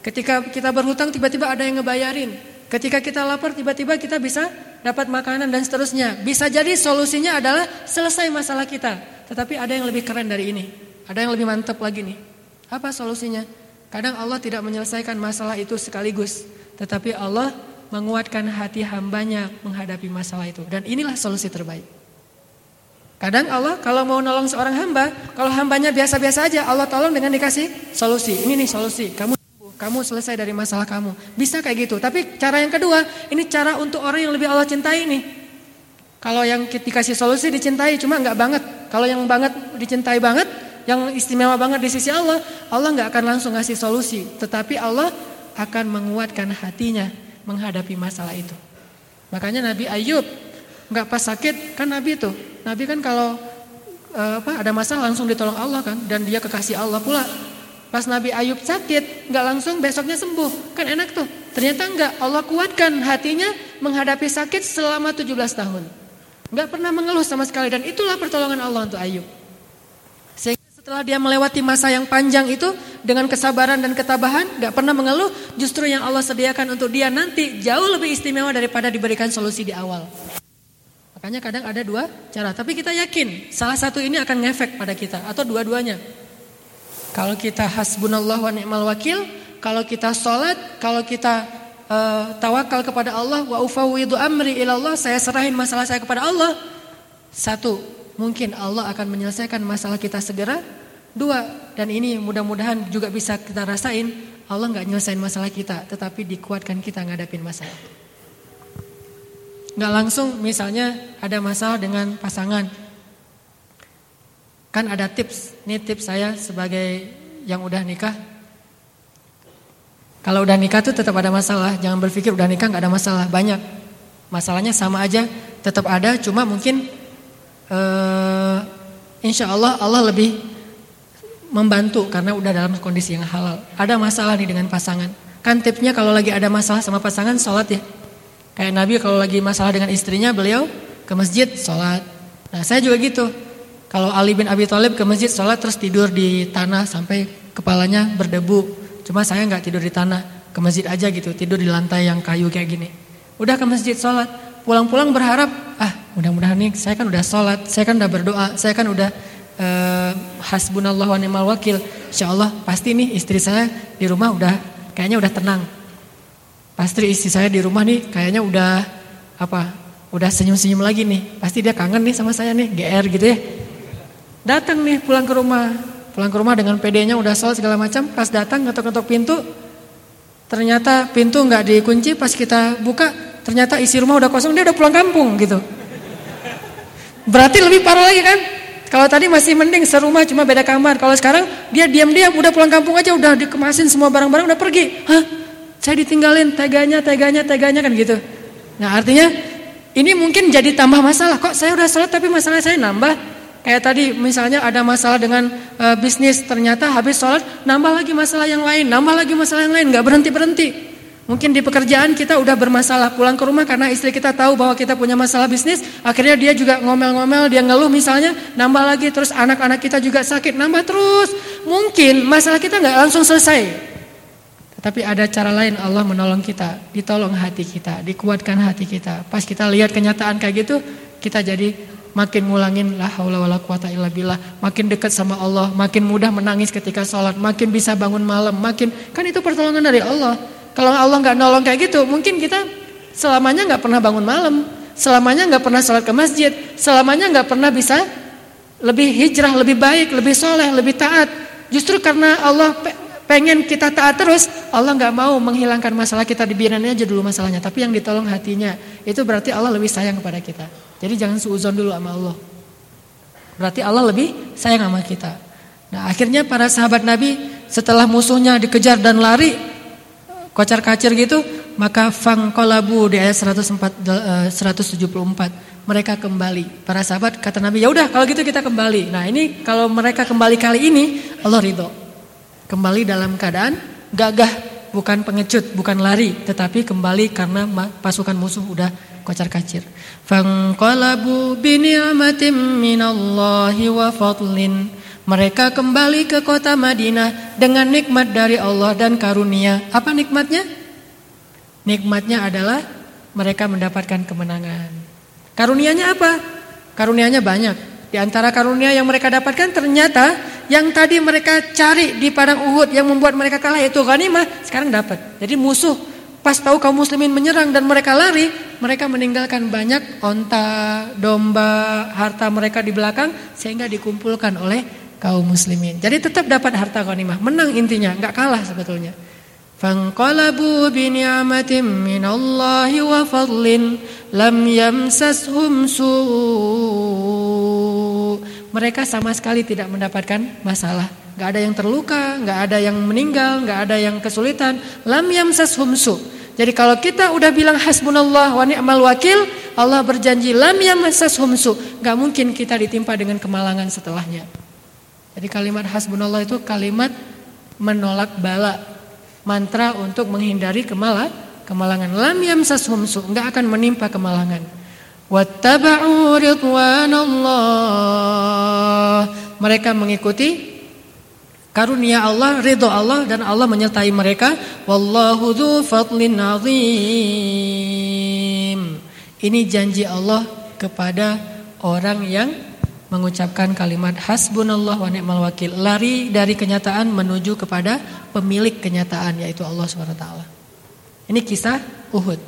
Ketika kita berhutang, tiba-tiba ada yang ngebayarin. Ketika kita lapar tiba-tiba kita bisa dapat makanan dan seterusnya. Bisa jadi solusinya adalah selesai masalah kita. Tetapi ada yang lebih keren dari ini. Ada yang lebih mantap lagi nih. Apa solusinya? Kadang Allah tidak menyelesaikan masalah itu sekaligus. Tetapi Allah menguatkan hati hambanya menghadapi masalah itu. Dan inilah solusi terbaik. Kadang Allah kalau mau nolong seorang hamba, kalau hambanya biasa-biasa aja, Allah tolong dengan dikasih solusi. Ini nih solusi. Kamu kamu selesai dari masalah kamu. Bisa kayak gitu. Tapi cara yang kedua, ini cara untuk orang yang lebih Allah cintai nih. Kalau yang dikasih solusi dicintai, cuma nggak banget. Kalau yang banget dicintai banget, yang istimewa banget di sisi Allah, Allah nggak akan langsung ngasih solusi. Tetapi Allah akan menguatkan hatinya menghadapi masalah itu. Makanya Nabi Ayub nggak pas sakit kan Nabi itu. Nabi kan kalau uh, apa ada masalah langsung ditolong Allah kan dan dia kekasih Allah pula. Pas Nabi Ayub sakit, nggak langsung besoknya sembuh. Kan enak tuh. Ternyata enggak. Allah kuatkan hatinya menghadapi sakit selama 17 tahun. Nggak pernah mengeluh sama sekali. Dan itulah pertolongan Allah untuk Ayub. Sehingga setelah dia melewati masa yang panjang itu dengan kesabaran dan ketabahan, nggak pernah mengeluh. Justru yang Allah sediakan untuk dia nanti jauh lebih istimewa daripada diberikan solusi di awal. Makanya kadang ada dua cara. Tapi kita yakin salah satu ini akan ngefek pada kita. Atau dua-duanya. Kalau kita hasbunallah wa ni'mal wakil, kalau kita sholat, kalau kita uh, tawakal kepada Allah, wa ufawwidu amri ilallah, saya serahin masalah saya kepada Allah. Satu, mungkin Allah akan menyelesaikan masalah kita segera. Dua, dan ini mudah-mudahan juga bisa kita rasain, Allah nggak nyelesain masalah kita, tetapi dikuatkan kita ngadapin masalah. Nggak langsung misalnya ada masalah dengan pasangan, Kan ada tips, ini tips saya sebagai yang udah nikah. Kalau udah nikah tuh tetap ada masalah, jangan berpikir udah nikah nggak ada masalah, banyak. Masalahnya sama aja, tetap ada, cuma mungkin uh, insya Allah Allah lebih membantu karena udah dalam kondisi yang halal. Ada masalah nih dengan pasangan. Kan tipsnya kalau lagi ada masalah sama pasangan sholat ya. Kayak Nabi kalau lagi masalah dengan istrinya beliau ke masjid sholat. Nah saya juga gitu. Kalau Ali bin Abi Thalib ke masjid sholat terus tidur di tanah sampai kepalanya berdebu. Cuma saya nggak tidur di tanah, ke masjid aja gitu, tidur di lantai yang kayu kayak gini. Udah ke masjid sholat, pulang-pulang berharap, ah mudah-mudahan nih saya kan udah sholat, saya kan udah berdoa, saya kan udah uh, hasbunallah wa ni'mal wakil. Insya Allah pasti nih istri saya di rumah udah kayaknya udah tenang. Pasti istri saya di rumah nih kayaknya udah apa? Udah senyum-senyum lagi nih. Pasti dia kangen nih sama saya nih, GR gitu ya. Datang nih pulang ke rumah. Pulang ke rumah dengan PD-nya udah sholat segala macam. Pas datang ngetok-ngetok pintu. Ternyata pintu nggak dikunci. Pas kita buka ternyata isi rumah udah kosong. Dia udah pulang kampung gitu. Berarti lebih parah lagi kan? Kalau tadi masih mending serumah cuma beda kamar. Kalau sekarang dia diam-diam udah pulang kampung aja udah dikemasin semua barang-barang udah pergi. Hah? Saya ditinggalin teganya, teganya, teganya kan gitu. Nah artinya ini mungkin jadi tambah masalah. Kok saya udah sholat tapi masalah saya nambah? Kayak tadi misalnya ada masalah dengan e, bisnis ternyata habis sholat nambah lagi masalah yang lain, nambah lagi masalah yang lain, nggak berhenti berhenti. Mungkin di pekerjaan kita udah bermasalah pulang ke rumah karena istri kita tahu bahwa kita punya masalah bisnis, akhirnya dia juga ngomel-ngomel, dia ngeluh misalnya, nambah lagi terus anak-anak kita juga sakit, nambah terus. Mungkin masalah kita nggak langsung selesai. Tapi ada cara lain Allah menolong kita, ditolong hati kita, dikuatkan hati kita. Pas kita lihat kenyataan kayak gitu, kita jadi makin ngulangin la haula wala quwata illa billah, makin dekat sama Allah, makin mudah menangis ketika sholat, makin bisa bangun malam, makin kan itu pertolongan dari Allah. Kalau Allah nggak nolong kayak gitu, mungkin kita selamanya nggak pernah bangun malam, selamanya nggak pernah sholat ke masjid, selamanya nggak pernah bisa lebih hijrah, lebih baik, lebih soleh, lebih taat. Justru karena Allah pengen kita taat terus, Allah nggak mau menghilangkan masalah kita dibiarin aja dulu masalahnya, tapi yang ditolong hatinya. Itu berarti Allah lebih sayang kepada kita. Jadi jangan suuzon dulu sama Allah. Berarti Allah lebih sayang sama kita. Nah akhirnya para sahabat Nabi setelah musuhnya dikejar dan lari kocar kacir gitu maka fangkolabu di ayat 104, 174 eh, mereka kembali. Para sahabat kata Nabi ya udah kalau gitu kita kembali. Nah ini kalau mereka kembali kali ini Allah ridho. Kembali dalam keadaan gagah bukan pengecut bukan lari tetapi kembali karena pasukan musuh udah kocar kacir fangkolabu bini'matim minallahi wa fadlin mereka kembali ke kota Madinah dengan nikmat dari Allah dan karunia. Apa nikmatnya? Nikmatnya adalah mereka mendapatkan kemenangan. Karunianya apa? Karunianya banyak. Di antara karunia yang mereka dapatkan ternyata yang tadi mereka cari di padang Uhud yang membuat mereka kalah itu ghanimah sekarang dapat. Jadi musuh pas tahu kaum muslimin menyerang dan mereka lari, mereka meninggalkan banyak onta, domba, harta mereka di belakang sehingga dikumpulkan oleh kaum muslimin. Jadi tetap dapat harta ghanimah, menang intinya, nggak kalah sebetulnya. Fanqalabu bi ni'matin minallahi wa fadlin lam yamsashum su. Mereka sama sekali tidak mendapatkan masalah. Nggak ada yang terluka, nggak ada yang meninggal, nggak ada yang kesulitan. Lam yamsashum su. Jadi kalau kita udah bilang hasbunallah wa ni'mal wakil, Allah berjanji lam yamsashum su. Nggak mungkin kita ditimpa dengan kemalangan setelahnya. Jadi kalimat hasbunallah itu kalimat menolak bala, mantra untuk menghindari kemala, kemalangan. Lam yamsashum su, enggak akan menimpa kemalangan. Wattaba'u ridwanallah. Mereka mengikuti karunia Allah, ridho Allah dan Allah menyertai mereka. Wallahu dzu fadlin azim. Ini janji Allah kepada orang yang mengucapkan kalimat hasbunallah wa ni'mal wakil, lari dari kenyataan menuju kepada pemilik kenyataan yaitu Allah SWT. Ini kisah Uhud.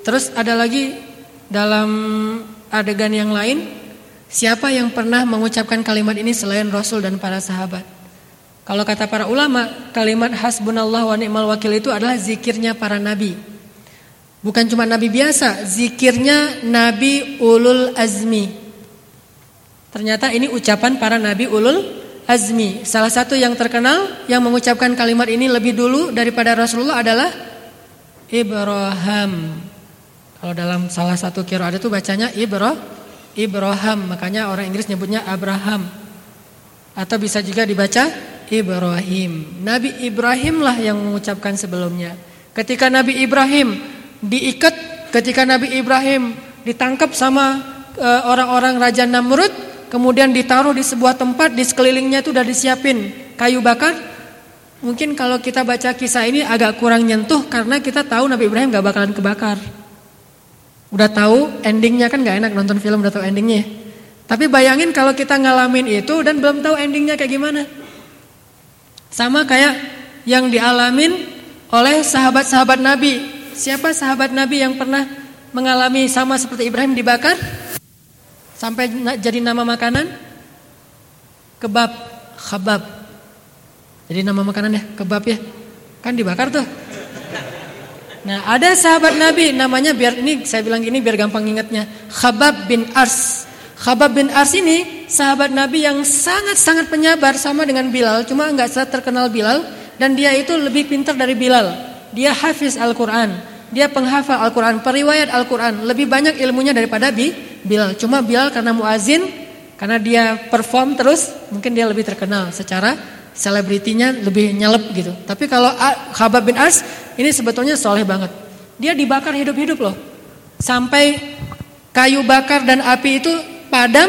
Terus ada lagi dalam adegan yang lain, siapa yang pernah mengucapkan kalimat ini selain Rasul dan para sahabat? Kalau kata para ulama, kalimat hasbunallah wa ni'mal wakil itu adalah zikirnya para nabi. Bukan cuma nabi biasa, zikirnya nabi ulul azmi. Ternyata ini ucapan para nabi ulul azmi. Salah satu yang terkenal yang mengucapkan kalimat ini lebih dulu daripada Rasulullah adalah Ibrahim. Kalau dalam salah satu kira ada tuh bacanya Ibro, Ibrahim. Makanya orang Inggris nyebutnya Abraham. Atau bisa juga dibaca Ibrahim. Nabi Ibrahim lah yang mengucapkan sebelumnya. Ketika Nabi Ibrahim diikat ketika Nabi Ibrahim ditangkap sama eh, orang-orang Raja Namrud, kemudian ditaruh di sebuah tempat di sekelilingnya itu udah disiapin kayu bakar. Mungkin kalau kita baca kisah ini agak kurang nyentuh karena kita tahu Nabi Ibrahim gak bakalan kebakar. Udah tahu endingnya kan gak enak nonton film udah tahu endingnya. Tapi bayangin kalau kita ngalamin itu dan belum tahu endingnya kayak gimana. Sama kayak yang dialamin oleh sahabat-sahabat Nabi Siapa sahabat Nabi yang pernah mengalami sama seperti Ibrahim dibakar sampai jadi nama makanan? Kebab, khabab. Jadi nama makanan ya, kebab ya. Kan dibakar tuh. Nah, ada sahabat Nabi namanya biar ini saya bilang gini biar gampang ingatnya. Khabab bin Ars. Khabab bin Ars ini sahabat Nabi yang sangat-sangat penyabar sama dengan Bilal, cuma nggak terkenal Bilal dan dia itu lebih pintar dari Bilal. Dia hafiz Al-Quran. Dia penghafal Al-Quran, periwayat Al-Quran. Lebih banyak ilmunya daripada Bi, Bilal. Cuma Bilal karena muazin, karena dia perform terus, mungkin dia lebih terkenal secara selebritinya lebih nyelep gitu. Tapi kalau Khabab bin As ini sebetulnya soleh banget. Dia dibakar hidup-hidup loh. Sampai kayu bakar dan api itu padam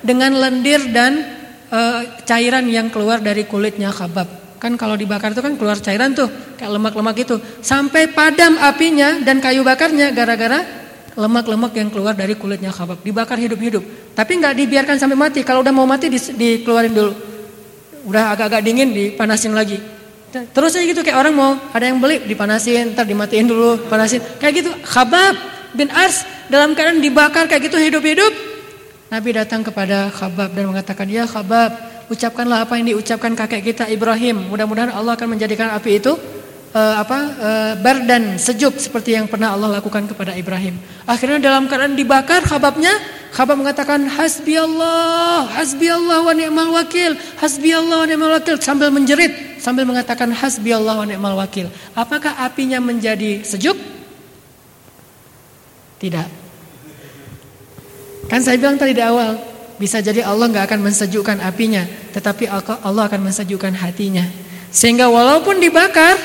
dengan lendir dan e, cairan yang keluar dari kulitnya Khabab. Kan kalau dibakar itu kan keluar cairan tuh, kayak lemak-lemak itu. Sampai padam apinya dan kayu bakarnya gara-gara lemak-lemak yang keluar dari kulitnya khabab. Dibakar hidup-hidup. Tapi nggak dibiarkan sampai mati. Kalau udah mau mati di, dikeluarin dulu. Udah agak-agak dingin dipanasin lagi. Terus aja gitu kayak orang mau ada yang beli dipanasin, ntar dimatiin dulu, panasin. Kayak gitu. Khabab bin Ars dalam keadaan dibakar kayak gitu hidup-hidup. Nabi datang kepada Khabab dan mengatakan, "Ya Khabab, ucapkanlah apa yang diucapkan kakek kita Ibrahim. Mudah-mudahan Allah akan menjadikan api itu uh, apa uh, bardan sejuk seperti yang pernah Allah lakukan kepada Ibrahim. Akhirnya dalam keadaan dibakar khababnya, khabab mengatakan hasbi Allah, hasbi Allah wa ni'mal wakil, hasbi Allah wa ni'mal wakil sambil menjerit, sambil mengatakan hasbi Allah wa ni'mal wakil. Apakah apinya menjadi sejuk? Tidak. Kan saya bilang tadi di awal, bisa jadi Allah nggak akan mensejukkan apinya, tetapi Allah akan mensejukkan hatinya. Sehingga walaupun dibakar,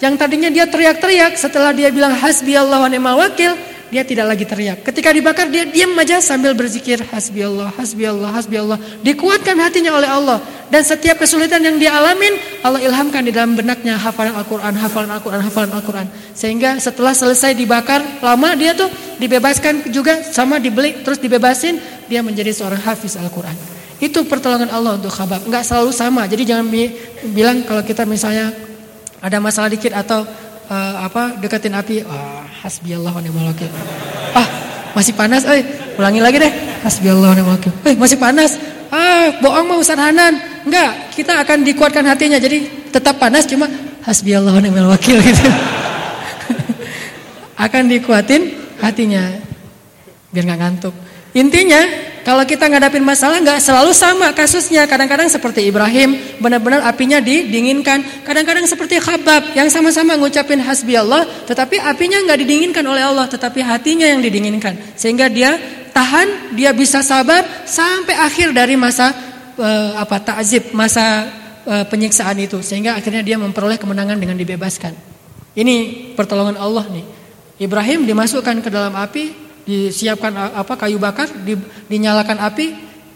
yang tadinya dia teriak-teriak setelah dia bilang hasbi Allah wa ni'mal wakil, dia tidak lagi teriak. Ketika dibakar dia diam aja sambil berzikir hasbi Allah, hasbi Allah, hasbi Allah. Dikuatkan hatinya oleh Allah dan setiap kesulitan yang dia alamin Allah ilhamkan di dalam benaknya hafalan Al-Qur'an, hafalan Al-Qur'an, hafalan Al-Qur'an. Sehingga setelah selesai dibakar lama dia tuh dibebaskan juga sama dibeli terus dibebasin dia menjadi seorang hafiz Al-Qur'an. Itu pertolongan Allah untuk khabab. Enggak selalu sama. Jadi jangan bilang kalau kita misalnya ada masalah dikit atau uh, apa deketin api, wah hasbi Allah wa ni'mal wakil. Ah, masih panas, eh ulangi lagi deh. Hasbi Allah wa ni'mal wakil. Eh, masih panas. Ah, bohong mau Ustaz Hanan. Enggak, kita akan dikuatkan hatinya. Jadi tetap panas cuma hasbi Allah wa ni'mal wakil gitu. akan dikuatin hatinya biar nggak ngantuk. Intinya kalau kita ngadapin masalah nggak selalu sama kasusnya. Kadang-kadang seperti Ibrahim, benar-benar apinya didinginkan. Kadang-kadang seperti Khabab yang sama-sama ngucapin hasbi Allah, tetapi apinya nggak didinginkan oleh Allah, tetapi hatinya yang didinginkan. Sehingga dia tahan, dia bisa sabar sampai akhir dari masa uh, apa takzib, masa uh, penyiksaan itu. Sehingga akhirnya dia memperoleh kemenangan dengan dibebaskan. Ini pertolongan Allah nih. Ibrahim dimasukkan ke dalam api, disiapkan apa kayu bakar, di, dinyalakan api.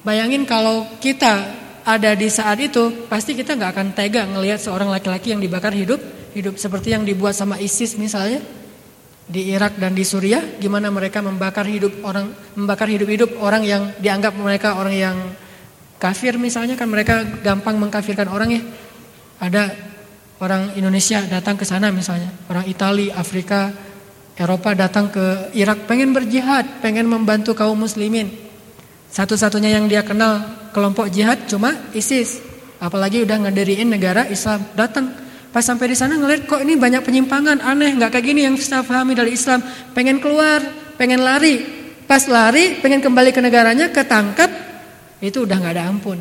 Bayangin kalau kita ada di saat itu, pasti kita nggak akan tega ngelihat seorang laki-laki yang dibakar hidup, hidup seperti yang dibuat sama ISIS misalnya di Irak dan di Suriah, gimana mereka membakar hidup orang, membakar hidup-hidup orang yang dianggap mereka orang yang kafir misalnya kan mereka gampang mengkafirkan orang ya. Ada orang Indonesia datang ke sana misalnya, orang Italia, Afrika, Eropa datang ke Irak pengen berjihad, pengen membantu kaum muslimin. Satu-satunya yang dia kenal kelompok jihad cuma ISIS. Apalagi udah ngediriin negara Islam. Datang pas sampai di sana ngeliat kok ini banyak penyimpangan, aneh, nggak kayak gini yang saya pahami dari Islam. Pengen keluar, pengen lari. Pas lari, pengen kembali ke negaranya, ketangkap, itu udah nggak ada ampun.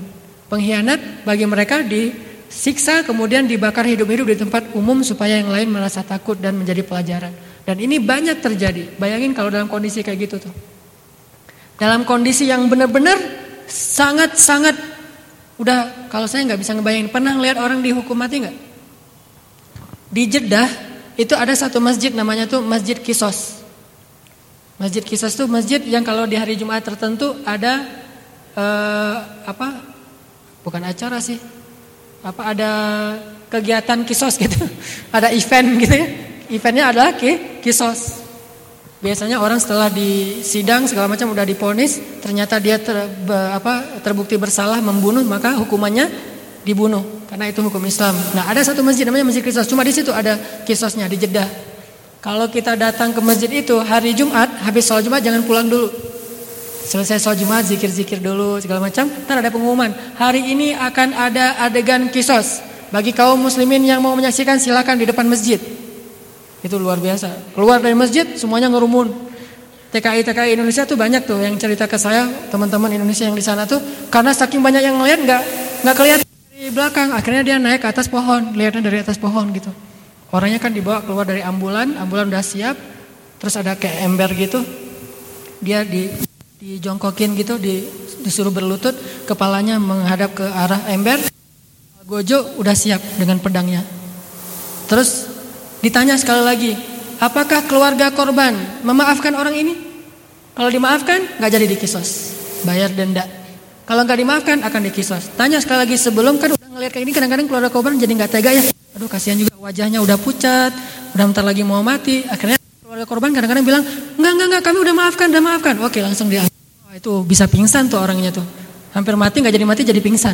Pengkhianat bagi mereka disiksa kemudian dibakar hidup-hidup di tempat umum supaya yang lain merasa takut dan menjadi pelajaran. Dan ini banyak terjadi. Bayangin kalau dalam kondisi kayak gitu tuh. Dalam kondisi yang benar-benar sangat-sangat udah kalau saya nggak bisa ngebayangin pernah lihat orang dihukum mati nggak? Di Jeddah itu ada satu masjid namanya tuh Masjid Kisos. Masjid Kisos tuh masjid yang kalau di hari Jumat tertentu ada uh, apa? Bukan acara sih. Apa ada kegiatan kisos gitu. ada event gitu ya eventnya adalah kisos. Biasanya orang setelah disidang segala macam udah diponis, ternyata dia ter, apa, terbukti bersalah membunuh, maka hukumannya dibunuh karena itu hukum Islam. Nah, ada satu masjid namanya Masjid Kisos, cuma di situ ada kisosnya di Jeddah. Kalau kita datang ke masjid itu hari Jumat, habis sholat Jumat jangan pulang dulu. Selesai sholat Jumat, zikir-zikir dulu segala macam, ntar ada pengumuman. Hari ini akan ada adegan kisos. Bagi kaum muslimin yang mau menyaksikan silakan di depan masjid. Itu luar biasa. Keluar dari masjid semuanya ngerumun. TKI TKI Indonesia tuh banyak tuh yang cerita ke saya teman-teman Indonesia yang di sana tuh karena saking banyak yang ngeliat nggak nggak kelihatan di belakang akhirnya dia naik ke atas pohon lihatnya dari atas pohon gitu orangnya kan dibawa keluar dari ambulan ambulan udah siap terus ada kayak ember gitu dia di dijongkokin gitu di, disuruh berlutut kepalanya menghadap ke arah ember Gojo udah siap dengan pedangnya terus Ditanya sekali lagi, apakah keluarga korban memaafkan orang ini? Kalau dimaafkan, nggak jadi dikisos, bayar denda. Kalau nggak dimaafkan, akan dikisos. Tanya sekali lagi sebelum kan udah ngeliat kayak ini, kadang-kadang keluarga korban jadi nggak tega ya. Aduh kasihan juga wajahnya udah pucat, udah bentar lagi mau mati. Akhirnya keluarga korban kadang-kadang bilang, nggak nggak nggak, kami udah maafkan, udah maafkan. Oke langsung dia, oh, itu bisa pingsan tuh orangnya tuh. Hampir mati nggak jadi mati jadi pingsan.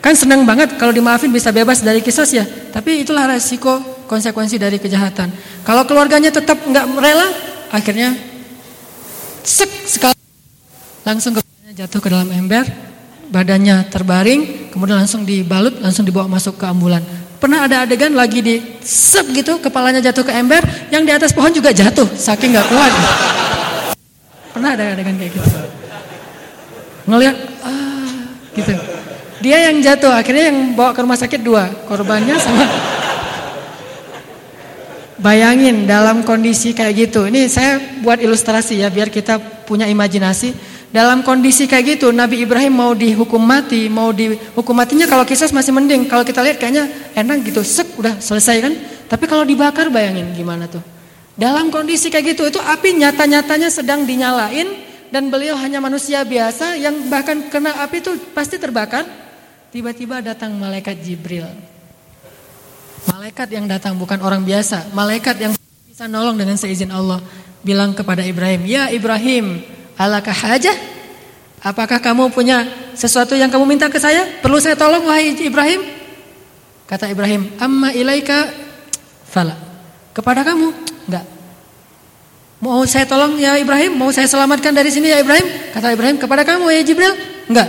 Kan senang banget kalau dimaafin bisa bebas dari kisos ya. Tapi itulah resiko konsekuensi dari kejahatan. Kalau keluarganya tetap nggak rela, akhirnya sek sekali langsung kepalanya jatuh ke dalam ember, badannya terbaring, kemudian langsung dibalut, langsung dibawa masuk ke ambulan. Pernah ada adegan lagi di sep gitu, kepalanya jatuh ke ember, yang di atas pohon juga jatuh, saking nggak kuat. Pernah ada adegan kayak gitu. Ngeliat, ah, gitu. Dia yang jatuh, akhirnya yang bawa ke rumah sakit dua, korbannya sama. Bayangin dalam kondisi kayak gitu. Ini saya buat ilustrasi ya, biar kita punya imajinasi. Dalam kondisi kayak gitu, Nabi Ibrahim mau dihukum mati, mau dihukum matinya kalau kisah masih mending. Kalau kita lihat kayaknya enak gitu, sek udah selesai kan. Tapi kalau dibakar bayangin gimana tuh. Dalam kondisi kayak gitu, itu api nyata-nyatanya sedang dinyalain dan beliau hanya manusia biasa yang bahkan kena api itu pasti terbakar. Tiba-tiba datang malaikat Jibril. Malaikat yang datang bukan orang biasa, malaikat yang bisa nolong dengan seizin Allah. Bilang kepada Ibrahim, "Ya Ibrahim, Alakah hajah? Apakah kamu punya sesuatu yang kamu minta ke saya? Perlu saya tolong wahai Ibrahim? Kata Ibrahim, amma ilaika fala. Kepada kamu? Enggak. Mau saya tolong ya Ibrahim? Mau saya selamatkan dari sini ya Ibrahim? Kata Ibrahim, kepada kamu ya Jibril? Enggak.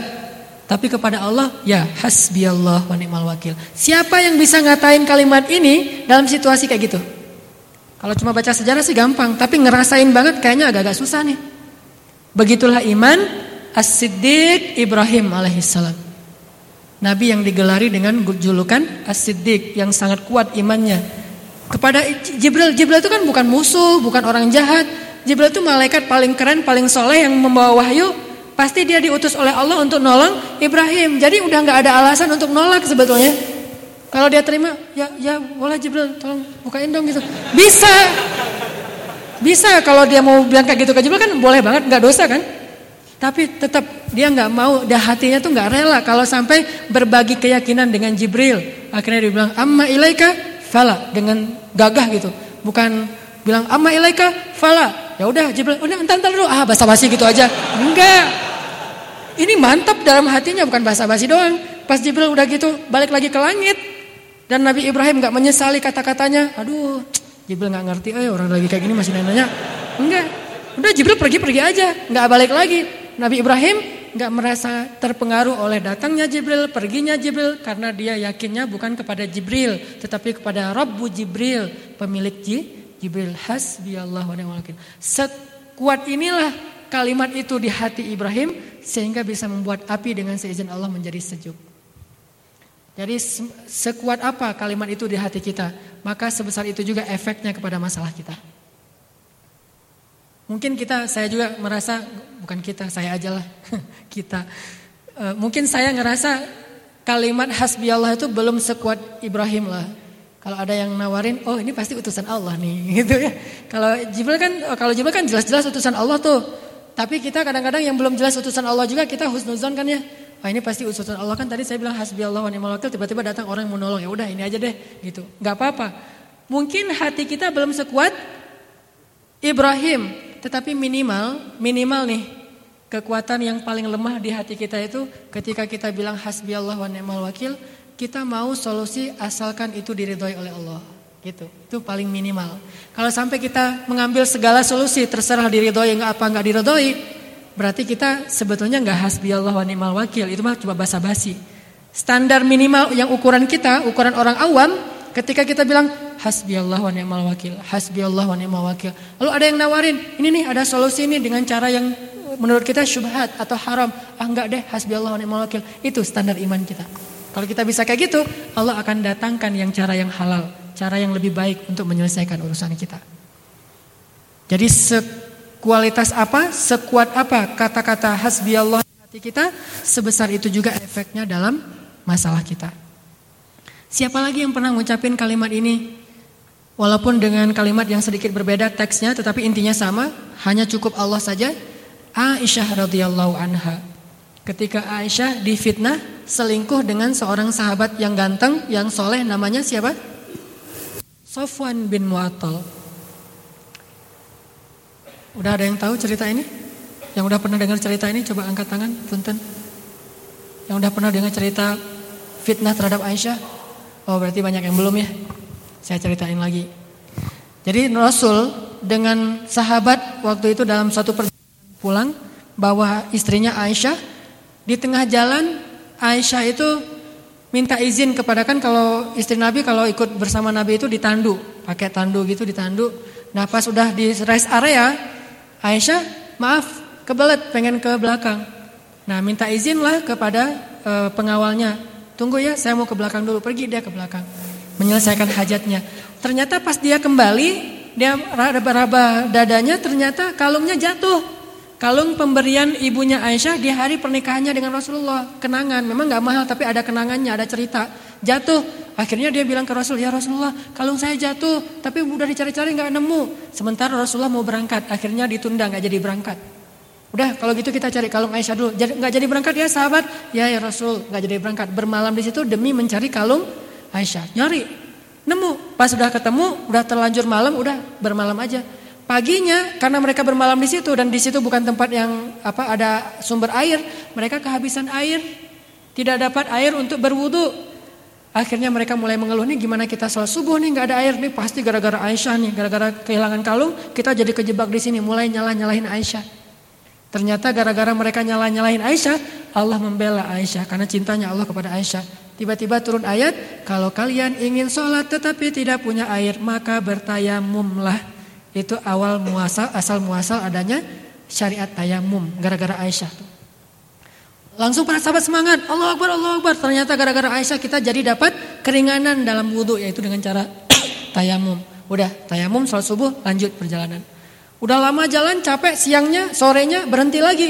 Tapi kepada Allah, ya hasbi Allah wa ni'mal wakil. Siapa yang bisa ngatain kalimat ini dalam situasi kayak gitu? Kalau cuma baca sejarah sih gampang, tapi ngerasain banget kayaknya agak-agak susah nih. Begitulah iman As-Siddiq Ibrahim alaihissalam. Nabi yang digelari dengan julukan As-Siddiq yang sangat kuat imannya. Kepada Jibril, Jibril itu kan bukan musuh, bukan orang jahat. Jibril itu malaikat paling keren, paling soleh yang membawa wahyu. Pasti dia diutus oleh Allah untuk nolong Ibrahim. Jadi udah nggak ada alasan untuk nolak sebetulnya. Kalau dia terima, ya ya boleh Jibril, tolong bukain dong gitu. Bisa. Bisa kalau dia mau bilang kayak gitu ke Jibril kan boleh banget, nggak dosa kan? Tapi tetap dia nggak mau, dia hatinya tuh nggak rela kalau sampai berbagi keyakinan dengan Jibril. Akhirnya dia bilang amma ilaika fala dengan gagah gitu. Bukan bilang amma ilaika fala. Ya udah Jibril, udah entar entar dulu ah basa-basi gitu aja. Enggak. Ini mantap dalam hatinya bukan basa-basi doang. Pas Jibril udah gitu balik lagi ke langit dan Nabi Ibrahim nggak menyesali kata-katanya. Aduh, Jibril nggak ngerti, eh orang lagi kayak gini masih nanya. Enggak. Udah Jibril pergi-pergi aja, nggak balik lagi. Nabi Ibrahim nggak merasa terpengaruh oleh datangnya Jibril, perginya Jibril karena dia yakinnya bukan kepada Jibril, tetapi kepada Rabbu Jibril, pemilik Jibril. Hasbiyallah wa ni'mal wakil. Sekuat inilah kalimat itu di hati Ibrahim sehingga bisa membuat api dengan seizin Allah menjadi sejuk. Jadi sekuat apa kalimat itu di hati kita, maka sebesar itu juga efeknya kepada masalah kita. Mungkin kita, saya juga merasa, bukan kita, saya aja lah, kita. E, mungkin saya ngerasa kalimat hasbi Allah itu belum sekuat Ibrahim lah. Kalau ada yang nawarin, oh ini pasti utusan Allah nih, gitu ya. Kalau Jibril kan, oh, kalau Jibril kan jelas-jelas utusan Allah tuh. Tapi kita kadang-kadang yang belum jelas utusan Allah juga kita husnuzon kan ya. Wah ini pasti utusan Allah kan tadi saya bilang hasbi Allah wa ni'mal wakil tiba-tiba datang orang yang mau nolong ya udah ini aja deh gitu. nggak apa-apa. Mungkin hati kita belum sekuat Ibrahim, tetapi minimal minimal nih kekuatan yang paling lemah di hati kita itu ketika kita bilang hasbi Allah wa ni'mal wakil, kita mau solusi asalkan itu diridhoi oleh Allah. Gitu. Itu paling minimal. Kalau sampai kita mengambil segala solusi terserah diridhoi enggak apa enggak diridhoi, Berarti kita sebetulnya nggak hasbi Allah wa ni'mal wakil, itu mah cuma basa-basi. Standar minimal yang ukuran kita, ukuran orang awam, ketika kita bilang hasbi Allah wa ni'mal wakil, hasbi Allah wa ni'mal wakil. Lalu ada yang nawarin, ini nih ada solusi ini dengan cara yang menurut kita syubhat atau haram. Ah enggak deh, hasbi Allah wa ni'mal wakil. Itu standar iman kita. Kalau kita bisa kayak gitu, Allah akan datangkan yang cara yang halal, cara yang lebih baik untuk menyelesaikan urusan kita. Jadi Kualitas apa, sekuat apa kata-kata hasbi Allah hati kita, sebesar itu juga efeknya dalam masalah kita. Siapa lagi yang pernah ngucapin kalimat ini? Walaupun dengan kalimat yang sedikit berbeda teksnya, tetapi intinya sama, hanya cukup Allah saja. Aisyah radhiyallahu anha. Ketika Aisyah difitnah selingkuh dengan seorang sahabat yang ganteng, yang soleh, namanya siapa? Sofwan bin Mu'attal. Udah ada yang tahu cerita ini? Yang udah pernah dengar cerita ini coba angkat tangan, punten. Yang udah pernah dengar cerita fitnah terhadap Aisyah? Oh berarti banyak yang belum ya. Saya ceritain lagi. Jadi Rasul dengan sahabat waktu itu dalam satu perjalanan pulang bawa istrinya Aisyah di tengah jalan Aisyah itu minta izin kepada kan kalau istri Nabi kalau ikut bersama Nabi itu ditandu, pakai tandu gitu ditandu. Nah pas sudah di rest area, Aisyah maaf kebelet pengen ke belakang. Nah minta izin lah kepada e, pengawalnya. Tunggu ya saya mau ke belakang dulu. Pergi dia ke belakang. Menyelesaikan hajatnya. Ternyata pas dia kembali dia raba-raba dadanya ternyata kalungnya jatuh. Kalung pemberian ibunya Aisyah di hari pernikahannya dengan Rasulullah. Kenangan, memang gak mahal tapi ada kenangannya, ada cerita. Jatuh, akhirnya dia bilang ke Rasul, ya Rasulullah kalung saya jatuh tapi udah dicari-cari gak nemu. Sementara Rasulullah mau berangkat, akhirnya ditunda gak jadi berangkat. Udah kalau gitu kita cari kalung Aisyah dulu. Jadi, gak jadi berangkat ya sahabat? Ya ya Rasul gak jadi berangkat. Bermalam di situ demi mencari kalung Aisyah. Nyari, nemu. Pas udah ketemu, udah terlanjur malam, udah bermalam aja. Paginya karena mereka bermalam di situ dan di situ bukan tempat yang apa ada sumber air, mereka kehabisan air. Tidak dapat air untuk berwudu. Akhirnya mereka mulai mengeluh nih gimana kita sholat subuh nih nggak ada air nih pasti gara-gara Aisyah nih gara-gara kehilangan kalung kita jadi kejebak di sini mulai nyalah nyalahin Aisyah. Ternyata gara-gara mereka nyalah nyalahin Aisyah Allah membela Aisyah karena cintanya Allah kepada Aisyah. Tiba-tiba turun ayat kalau kalian ingin sholat tetapi tidak punya air maka bertayamumlah. Itu awal muasal asal muasal adanya syariat tayamum gara-gara Aisyah Langsung para sahabat semangat, Allah Akbar, Allah Akbar. Ternyata gara-gara Aisyah kita jadi dapat keringanan dalam wudhu yaitu dengan cara tayamum. Udah tayamum sholat subuh lanjut perjalanan. Udah lama jalan capek siangnya sorenya berhenti lagi.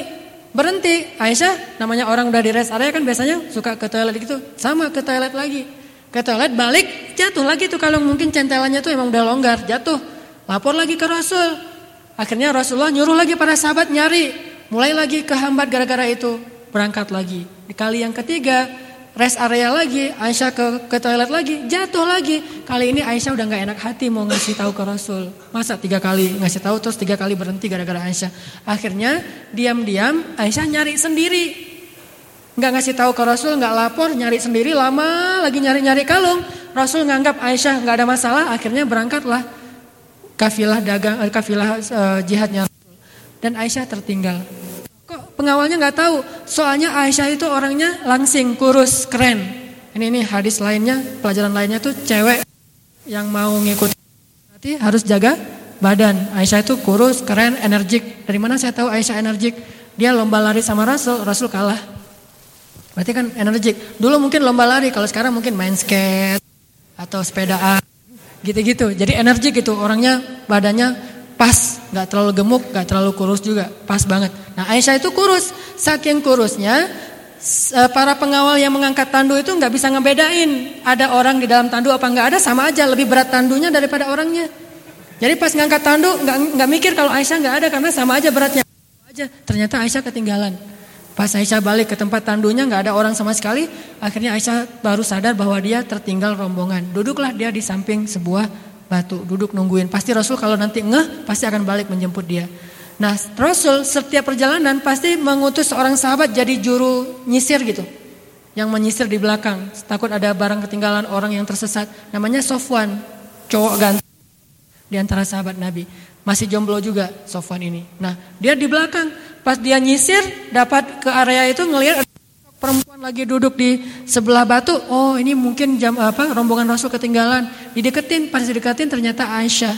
Berhenti Aisyah namanya orang udah di rest area kan biasanya suka ke toilet gitu. Sama ke toilet lagi. Ke toilet balik jatuh lagi tuh kalau mungkin centelannya tuh emang udah longgar jatuh. Lapor lagi ke Rasul. Akhirnya Rasulullah nyuruh lagi para sahabat nyari. Mulai lagi kehambat gara-gara itu. Berangkat lagi. Di kali yang ketiga, rest area lagi. Aisyah ke, ke toilet lagi. Jatuh lagi. Kali ini Aisyah udah gak enak hati mau ngasih tahu ke Rasul. Masa tiga kali ngasih tahu terus tiga kali berhenti gara-gara Aisyah. Akhirnya diam-diam Aisyah nyari sendiri. Nggak ngasih tahu ke Rasul, nggak lapor, nyari sendiri lama lagi nyari-nyari kalung. Rasul nganggap Aisyah nggak ada masalah, akhirnya berangkatlah kafilah dagang eh, kafilah uh, jihadnya dan Aisyah tertinggal. Pengawalnya nggak tahu? Soalnya Aisyah itu orangnya langsing, kurus, keren. Ini ini hadis lainnya, pelajaran lainnya tuh cewek yang mau ngikut berarti harus jaga badan. Aisyah itu kurus, keren, energik. Dari mana saya tahu Aisyah energik? Dia lomba lari sama Rasul, Rasul kalah. Berarti kan energik. Dulu mungkin lomba lari, kalau sekarang mungkin main skate atau sepedaan. Gitu-gitu. Jadi energi gitu orangnya badannya pas, nggak terlalu gemuk, nggak terlalu kurus juga, pas banget. Nah Aisyah itu kurus, saking kurusnya eh, para pengawal yang mengangkat tandu itu nggak bisa ngebedain ada orang di dalam tandu apa nggak ada sama aja lebih berat tandunya daripada orangnya. Jadi pas ngangkat tandu nggak nggak mikir kalau Aisyah nggak ada karena sama aja beratnya aja. Ternyata Aisyah ketinggalan. Pas Aisyah balik ke tempat tandunya nggak ada orang sama sekali, akhirnya Aisyah baru sadar bahwa dia tertinggal rombongan. Duduklah dia di samping sebuah batu, duduk nungguin. Pasti Rasul kalau nanti ngeh pasti akan balik menjemput dia. Nah Rasul setiap perjalanan pasti mengutus seorang sahabat jadi juru nyisir gitu. Yang menyisir di belakang, takut ada barang ketinggalan orang yang tersesat. Namanya Sofwan, cowok ganteng di antara sahabat Nabi. Masih jomblo juga Sofwan ini. Nah dia di belakang Pas dia nyisir dapat ke area itu ngelihat perempuan lagi duduk di sebelah batu. Oh, ini mungkin jam apa rombongan Rasul ketinggalan. Dideketin, pas dideketin ternyata Aisyah.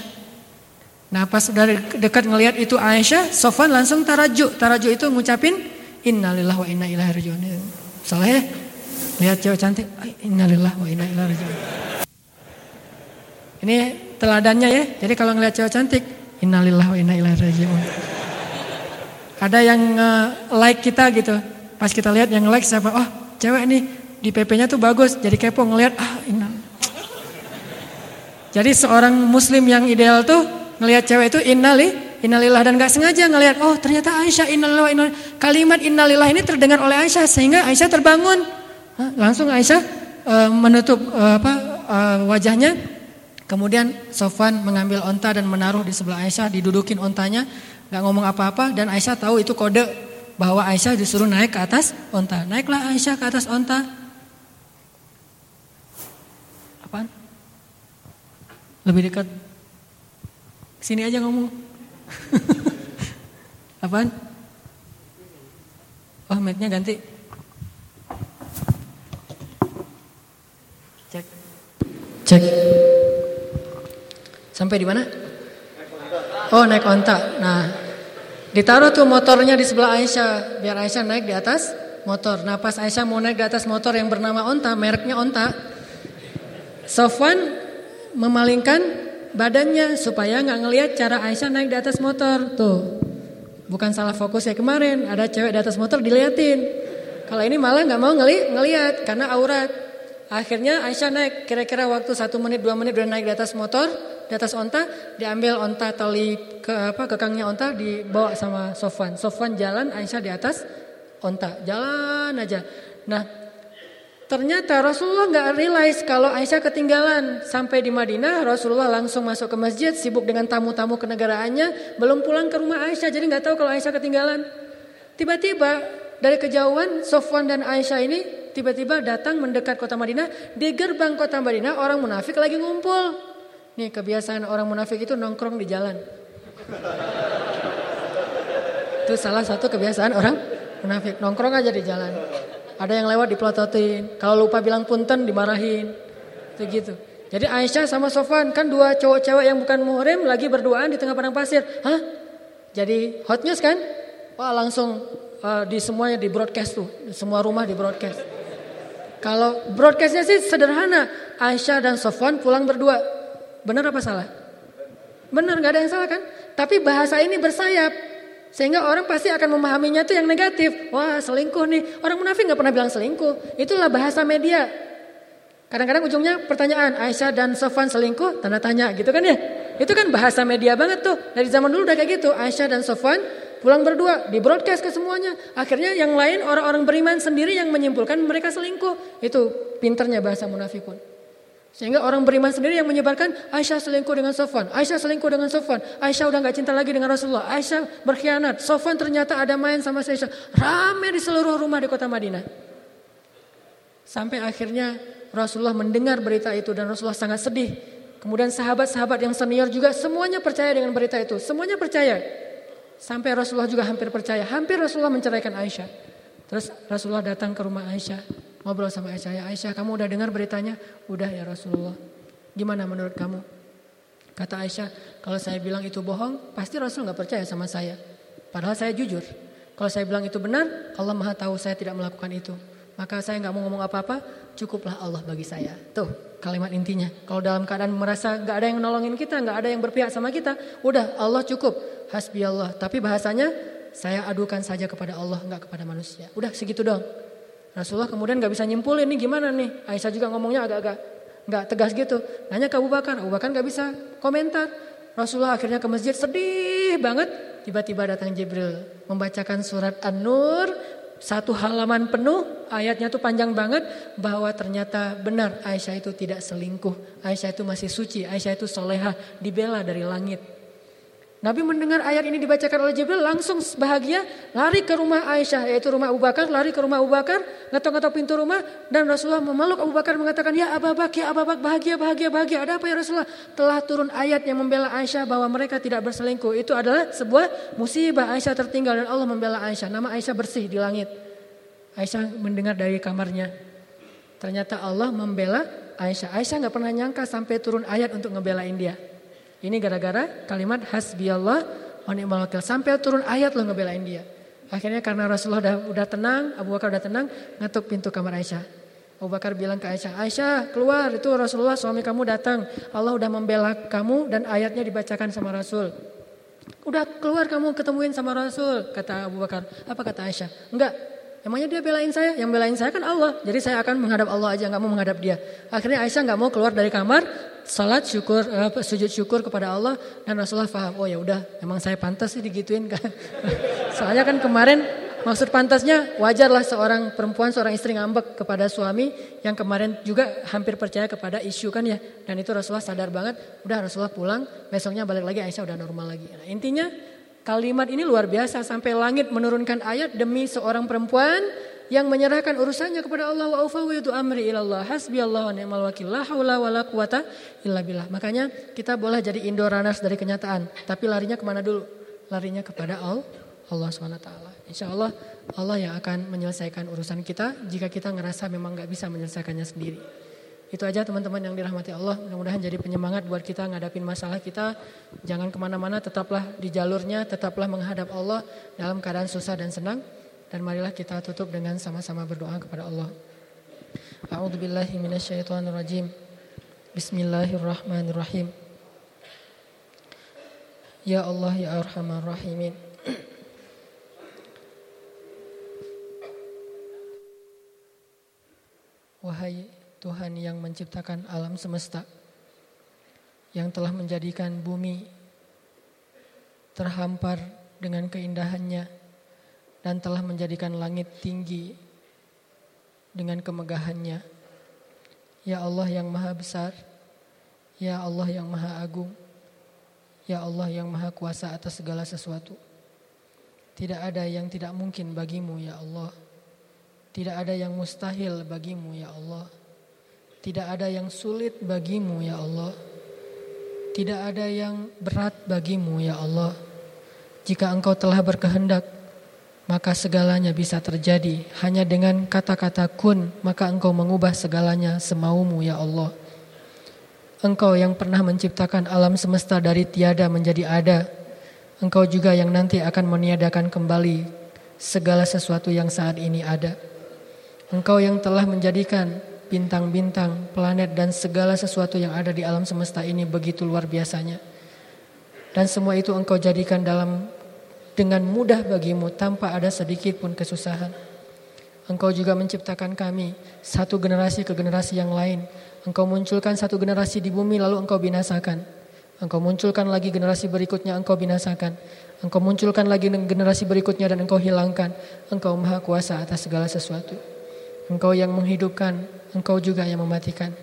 Nah, pas dari dekat ngelihat itu Aisyah, Sofan langsung taraju. Taraju itu ngucapin innalillahi wa inna ilaihi rajiun. Salah ya? Lihat cewek cantik, innalillahi wa inna ilaihi rajiun. Ini teladannya ya. Jadi kalau ngelihat cewek cantik, innalillahi wa inna ilaihi rajiun. Ada yang like kita gitu. Pas kita lihat yang like siapa? Oh, cewek nih di PP-nya tuh bagus. Jadi kepo ngelihat ah ini. Jadi seorang muslim yang ideal tuh ngelihat cewek itu innali innalillah dan gak sengaja ngelihat oh ternyata Aisyah innalillah innalillah. Kalimat innalillah ini terdengar oleh Aisyah sehingga Aisyah terbangun. Langsung Aisyah uh, menutup uh, apa uh, wajahnya. Kemudian Sofwan mengambil onta dan menaruh di sebelah Aisyah, didudukin ontanya nggak ngomong apa-apa dan Aisyah tahu itu kode bahwa Aisyah disuruh naik ke atas onta. Naiklah Aisyah ke atas onta. Apaan? Lebih dekat. Sini aja ngomong. Apaan? Oh, mic ganti. Cek. Sampai di mana? Oh naik onta. Nah ditaruh tuh motornya di sebelah Aisyah. Biar Aisyah naik di atas motor. Nah pas Aisyah mau naik di atas motor yang bernama onta. Mereknya onta. Sofwan memalingkan badannya supaya nggak ngelihat cara Aisyah naik di atas motor. Tuh. Bukan salah fokus ya kemarin. Ada cewek di atas motor diliatin. Kalau ini malah nggak mau ngeli ngelihat karena aurat. Akhirnya Aisyah naik kira-kira waktu satu menit dua menit udah naik di atas motor, di atas onta, diambil onta tali ke apa kekangnya onta dibawa sama Sofwan. Sofwan jalan, Aisyah di atas onta, jalan aja. Nah ternyata Rasulullah nggak realize kalau Aisyah ketinggalan sampai di Madinah. Rasulullah langsung masuk ke masjid, sibuk dengan tamu-tamu kenegaraannya, belum pulang ke rumah Aisyah, jadi nggak tahu kalau Aisyah ketinggalan. Tiba-tiba dari kejauhan Sofwan dan Aisyah ini tiba-tiba datang mendekat kota Madinah. Di gerbang kota Madinah orang munafik lagi ngumpul. Nih kebiasaan orang munafik itu nongkrong di jalan. Itu salah satu kebiasaan orang munafik. Nongkrong aja di jalan. Ada yang lewat dipelototin. Kalau lupa bilang punten dimarahin. Itu gitu. Jadi Aisyah sama Sofan kan dua cowok cewek yang bukan muhrim lagi berduaan di tengah padang pasir. Hah? Jadi hot news kan? Wah langsung uh, di semuanya di broadcast tuh. Semua rumah di broadcast. Kalau broadcastnya sih sederhana. Aisyah dan Sofwan pulang berdua. Benar apa salah? Benar, nggak ada yang salah kan? Tapi bahasa ini bersayap. Sehingga orang pasti akan memahaminya itu yang negatif. Wah selingkuh nih. Orang munafik nggak pernah bilang selingkuh. Itulah bahasa media. Kadang-kadang ujungnya pertanyaan Aisyah dan Sofwan selingkuh tanda tanya gitu kan ya. Itu kan bahasa media banget tuh. Dari zaman dulu udah kayak gitu. Aisyah dan Sofwan pulang berdua, di broadcast ke semuanya. Akhirnya yang lain orang-orang beriman sendiri yang menyimpulkan mereka selingkuh. Itu pinternya bahasa munafikun. Sehingga orang beriman sendiri yang menyebarkan Aisyah selingkuh dengan Sofwan, Aisyah selingkuh dengan Sofwan, Aisyah udah gak cinta lagi dengan Rasulullah, Aisyah berkhianat, Sofwan ternyata ada main sama Aisyah. Rame di seluruh rumah di kota Madinah. Sampai akhirnya Rasulullah mendengar berita itu dan Rasulullah sangat sedih. Kemudian sahabat-sahabat yang senior juga semuanya percaya dengan berita itu. Semuanya percaya. Sampai Rasulullah juga hampir percaya. Hampir Rasulullah menceraikan Aisyah. Terus Rasulullah datang ke rumah Aisyah. Ngobrol sama Aisyah. Ya Aisyah kamu udah dengar beritanya? Udah ya Rasulullah. Gimana menurut kamu? Kata Aisyah, kalau saya bilang itu bohong, pasti Rasul nggak percaya sama saya. Padahal saya jujur. Kalau saya bilang itu benar, Allah maha tahu saya tidak melakukan itu. Maka saya nggak mau ngomong apa-apa, cukuplah Allah bagi saya. Tuh kalimat intinya. Kalau dalam keadaan merasa nggak ada yang nolongin kita, nggak ada yang berpihak sama kita, udah Allah cukup hasbi Allah. Tapi bahasanya saya adukan saja kepada Allah, nggak kepada manusia. Udah segitu dong. Rasulullah kemudian nggak bisa nyimpulin nih gimana nih. Aisyah juga ngomongnya agak-agak nggak tegas gitu. Nanya ke Abu Bakar, Abu Bakar nggak bisa komentar. Rasulullah akhirnya ke masjid sedih banget. Tiba-tiba datang Jibril membacakan surat An-Nur satu halaman penuh ayatnya tuh panjang banget bahwa ternyata benar Aisyah itu tidak selingkuh. Aisyah itu masih suci, Aisyah itu soleha dibela dari langit. Nabi mendengar ayat ini dibacakan oleh Jibril langsung bahagia lari ke rumah Aisyah yaitu rumah Abu Bakar lari ke rumah Abu Bakar ngetok-ngetok pintu rumah dan Rasulullah memeluk Abu Bakar mengatakan ya Abu Bakar ya Abu Bakar bahagia bahagia bahagia. Ada apa ya Rasulullah? Telah turun ayat yang membela Aisyah bahwa mereka tidak berselingkuh. Itu adalah sebuah musibah. Aisyah tertinggal dan Allah membela Aisyah. Nama Aisyah bersih di langit. Aisyah mendengar dari kamarnya. Ternyata Allah membela Aisyah. Aisyah nggak pernah nyangka sampai turun ayat untuk ngebelain dia ini gara-gara kalimat hasbiyallah wa ni'mal wakil. Sampai turun ayat loh ngebelain dia. Akhirnya karena Rasulullah udah, udah tenang, Abu Bakar udah tenang, ngetuk pintu kamar Aisyah. Abu Bakar bilang ke Aisyah, Aisyah keluar itu Rasulullah suami kamu datang. Allah udah membela kamu dan ayatnya dibacakan sama Rasul. Udah keluar kamu ketemuin sama Rasul, kata Abu Bakar. Apa kata Aisyah? Enggak, Emangnya dia belain saya? Yang belain saya kan Allah. Jadi saya akan menghadap Allah aja, nggak mau menghadap dia. Akhirnya Aisyah nggak mau keluar dari kamar, salat syukur, uh, sujud syukur kepada Allah dan Rasulullah faham. Oh ya udah, emang saya pantas sih digituin kan. Soalnya kan kemarin maksud pantasnya wajarlah seorang perempuan, seorang istri ngambek kepada suami yang kemarin juga hampir percaya kepada isu kan ya. Dan itu Rasulullah sadar banget. Udah Rasulullah pulang, besoknya balik lagi Aisyah udah normal lagi. Nah, intinya Kalimat ini luar biasa sampai langit menurunkan ayat demi seorang perempuan yang menyerahkan urusannya kepada Allah wa ufawwidu amri ilallah hasbiyallahu wa ni'mal wakil la haula wala quwata illa billah. Makanya kita boleh jadi indoranas dari kenyataan, tapi larinya ke mana dulu? Larinya kepada Allah, Allah SWT. Insya Allah Allah yang akan menyelesaikan urusan kita jika kita ngerasa memang nggak bisa menyelesaikannya sendiri. Itu aja teman-teman yang dirahmati Allah. Mudah-mudahan jadi penyemangat buat kita ngadapin masalah kita. Jangan ke mana-mana, tetaplah di jalurnya, tetaplah menghadap Allah dalam keadaan susah dan senang. Dan marilah kita tutup dengan sama-sama berdoa kepada Allah. A'udzubillahi minasyaitonirrajim. Bismillahirrahmanirrahim. Ya Allah ya Arhamar Rahimin. Wahai Tuhan yang menciptakan alam semesta, yang telah menjadikan bumi terhampar dengan keindahannya dan telah menjadikan langit tinggi dengan kemegahannya. Ya Allah yang maha besar, Ya Allah yang maha agung, Ya Allah yang maha kuasa atas segala sesuatu. Tidak ada yang tidak mungkin bagimu ya Allah. Tidak ada yang mustahil bagimu ya Allah. Tidak ada yang sulit bagimu ya Allah. Tidak ada yang berat bagimu ya Allah. Jika engkau telah berkehendak, maka segalanya bisa terjadi. Hanya dengan kata-kata kun, maka engkau mengubah segalanya semaumu ya Allah. Engkau yang pernah menciptakan alam semesta dari tiada menjadi ada. Engkau juga yang nanti akan meniadakan kembali segala sesuatu yang saat ini ada. Engkau yang telah menjadikan bintang-bintang, planet dan segala sesuatu yang ada di alam semesta ini begitu luar biasanya. Dan semua itu engkau jadikan dalam dengan mudah bagimu tanpa ada sedikit pun kesusahan. Engkau juga menciptakan kami satu generasi ke generasi yang lain. Engkau munculkan satu generasi di bumi lalu engkau binasakan. Engkau munculkan lagi generasi berikutnya engkau binasakan. Engkau munculkan lagi generasi berikutnya dan engkau hilangkan. Engkau maha kuasa atas segala sesuatu. Engkau yang menghidupkan, engkau juga yang mematikan.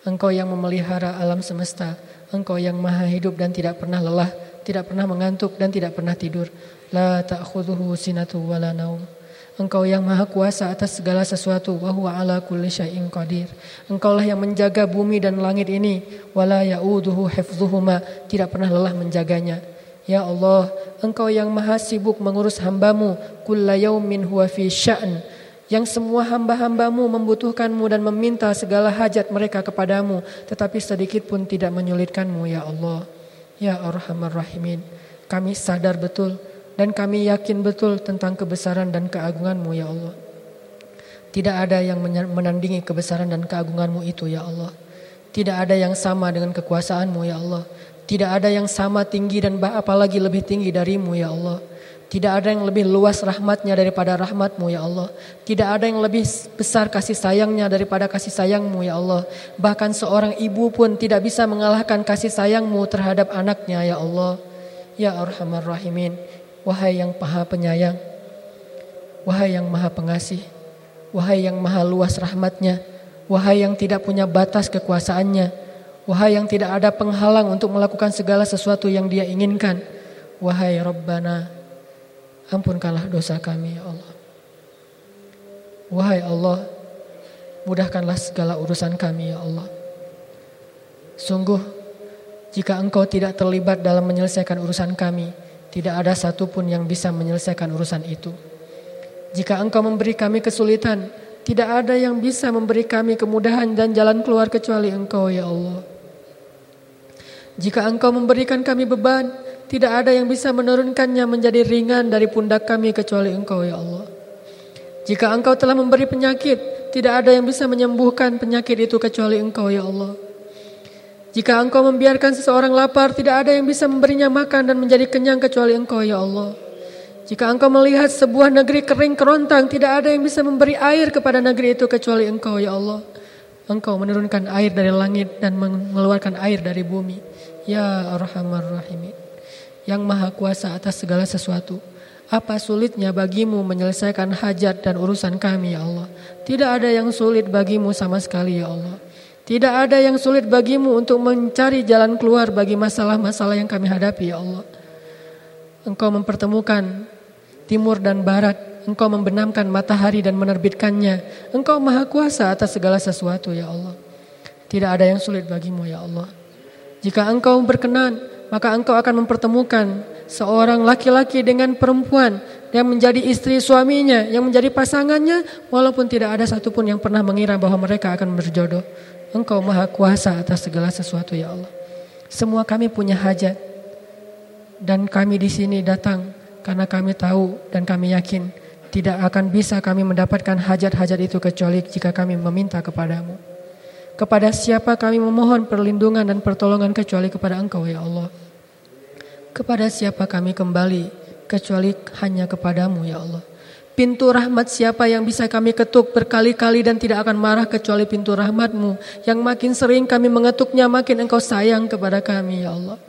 Engkau yang memelihara alam semesta. Engkau yang maha hidup dan tidak pernah lelah, tidak pernah mengantuk dan tidak pernah tidur. La ta'khudhuhu sinatu wala naum. Engkau yang maha kuasa atas segala sesuatu wa huwa ala kulli syai'in qadir. Engkaulah yang menjaga bumi dan langit ini wala ya'uduhu hifdhuhuma, tidak pernah lelah menjaganya. Ya Allah, Engkau yang maha sibuk mengurus hambamu, kulla yaumin huwa fi sya'n yang semua hamba-hambamu membutuhkanmu dan meminta segala hajat mereka kepadamu, tetapi sedikit pun tidak menyulitkanmu ya Allah. Ya Arhamar Rahimin, kami sadar betul dan kami yakin betul tentang kebesaran dan keagunganmu ya Allah. Tidak ada yang menandingi kebesaran dan keagunganmu itu ya Allah. Tidak ada yang sama dengan kekuasaanmu ya Allah. Tidak ada yang sama tinggi dan apalagi lebih tinggi darimu ya Allah. Tidak ada yang lebih luas rahmatnya daripada rahmatmu ya Allah. Tidak ada yang lebih besar kasih sayangnya daripada kasih sayangmu ya Allah. Bahkan seorang ibu pun tidak bisa mengalahkan kasih sayangmu terhadap anaknya ya Allah. Ya Arhamar Rahimin. Wahai yang maha penyayang. Wahai yang maha pengasih. Wahai yang maha luas rahmatnya. Wahai yang tidak punya batas kekuasaannya. Wahai yang tidak ada penghalang untuk melakukan segala sesuatu yang dia inginkan. Wahai Rabbana ampunkanlah dosa kami ya Allah. Wahai Allah, mudahkanlah segala urusan kami ya Allah. Sungguh, jika engkau tidak terlibat dalam menyelesaikan urusan kami, tidak ada satupun yang bisa menyelesaikan urusan itu. Jika engkau memberi kami kesulitan, tidak ada yang bisa memberi kami kemudahan dan jalan keluar kecuali engkau ya Allah. Jika engkau memberikan kami beban, tidak ada yang bisa menurunkannya menjadi ringan dari pundak kami kecuali Engkau ya Allah. Jika Engkau telah memberi penyakit, tidak ada yang bisa menyembuhkan penyakit itu kecuali Engkau ya Allah. Jika Engkau membiarkan seseorang lapar, tidak ada yang bisa memberinya makan dan menjadi kenyang kecuali Engkau ya Allah. Jika Engkau melihat sebuah negeri kering kerontang, tidak ada yang bisa memberi air kepada negeri itu kecuali Engkau ya Allah. Engkau menurunkan air dari langit dan mengeluarkan air dari bumi. Ya Arhamar Rahimin yang maha kuasa atas segala sesuatu. Apa sulitnya bagimu menyelesaikan hajat dan urusan kami ya Allah. Tidak ada yang sulit bagimu sama sekali ya Allah. Tidak ada yang sulit bagimu untuk mencari jalan keluar bagi masalah-masalah yang kami hadapi ya Allah. Engkau mempertemukan timur dan barat. Engkau membenamkan matahari dan menerbitkannya. Engkau maha kuasa atas segala sesuatu ya Allah. Tidak ada yang sulit bagimu ya Allah. Jika engkau berkenan, maka engkau akan mempertemukan seorang laki-laki dengan perempuan yang menjadi istri suaminya, yang menjadi pasangannya, walaupun tidak ada satupun yang pernah mengira bahwa mereka akan berjodoh. Engkau maha kuasa atas segala sesuatu ya Allah. Semua kami punya hajat. Dan kami di sini datang karena kami tahu dan kami yakin tidak akan bisa kami mendapatkan hajat-hajat itu kecuali jika kami meminta kepadamu. Kepada siapa kami memohon perlindungan dan pertolongan kecuali kepada Engkau ya Allah. Kepada siapa kami kembali kecuali hanya kepadamu ya Allah. Pintu rahmat siapa yang bisa kami ketuk berkali-kali dan tidak akan marah kecuali pintu rahmatmu. Yang makin sering kami mengetuknya makin engkau sayang kepada kami ya Allah.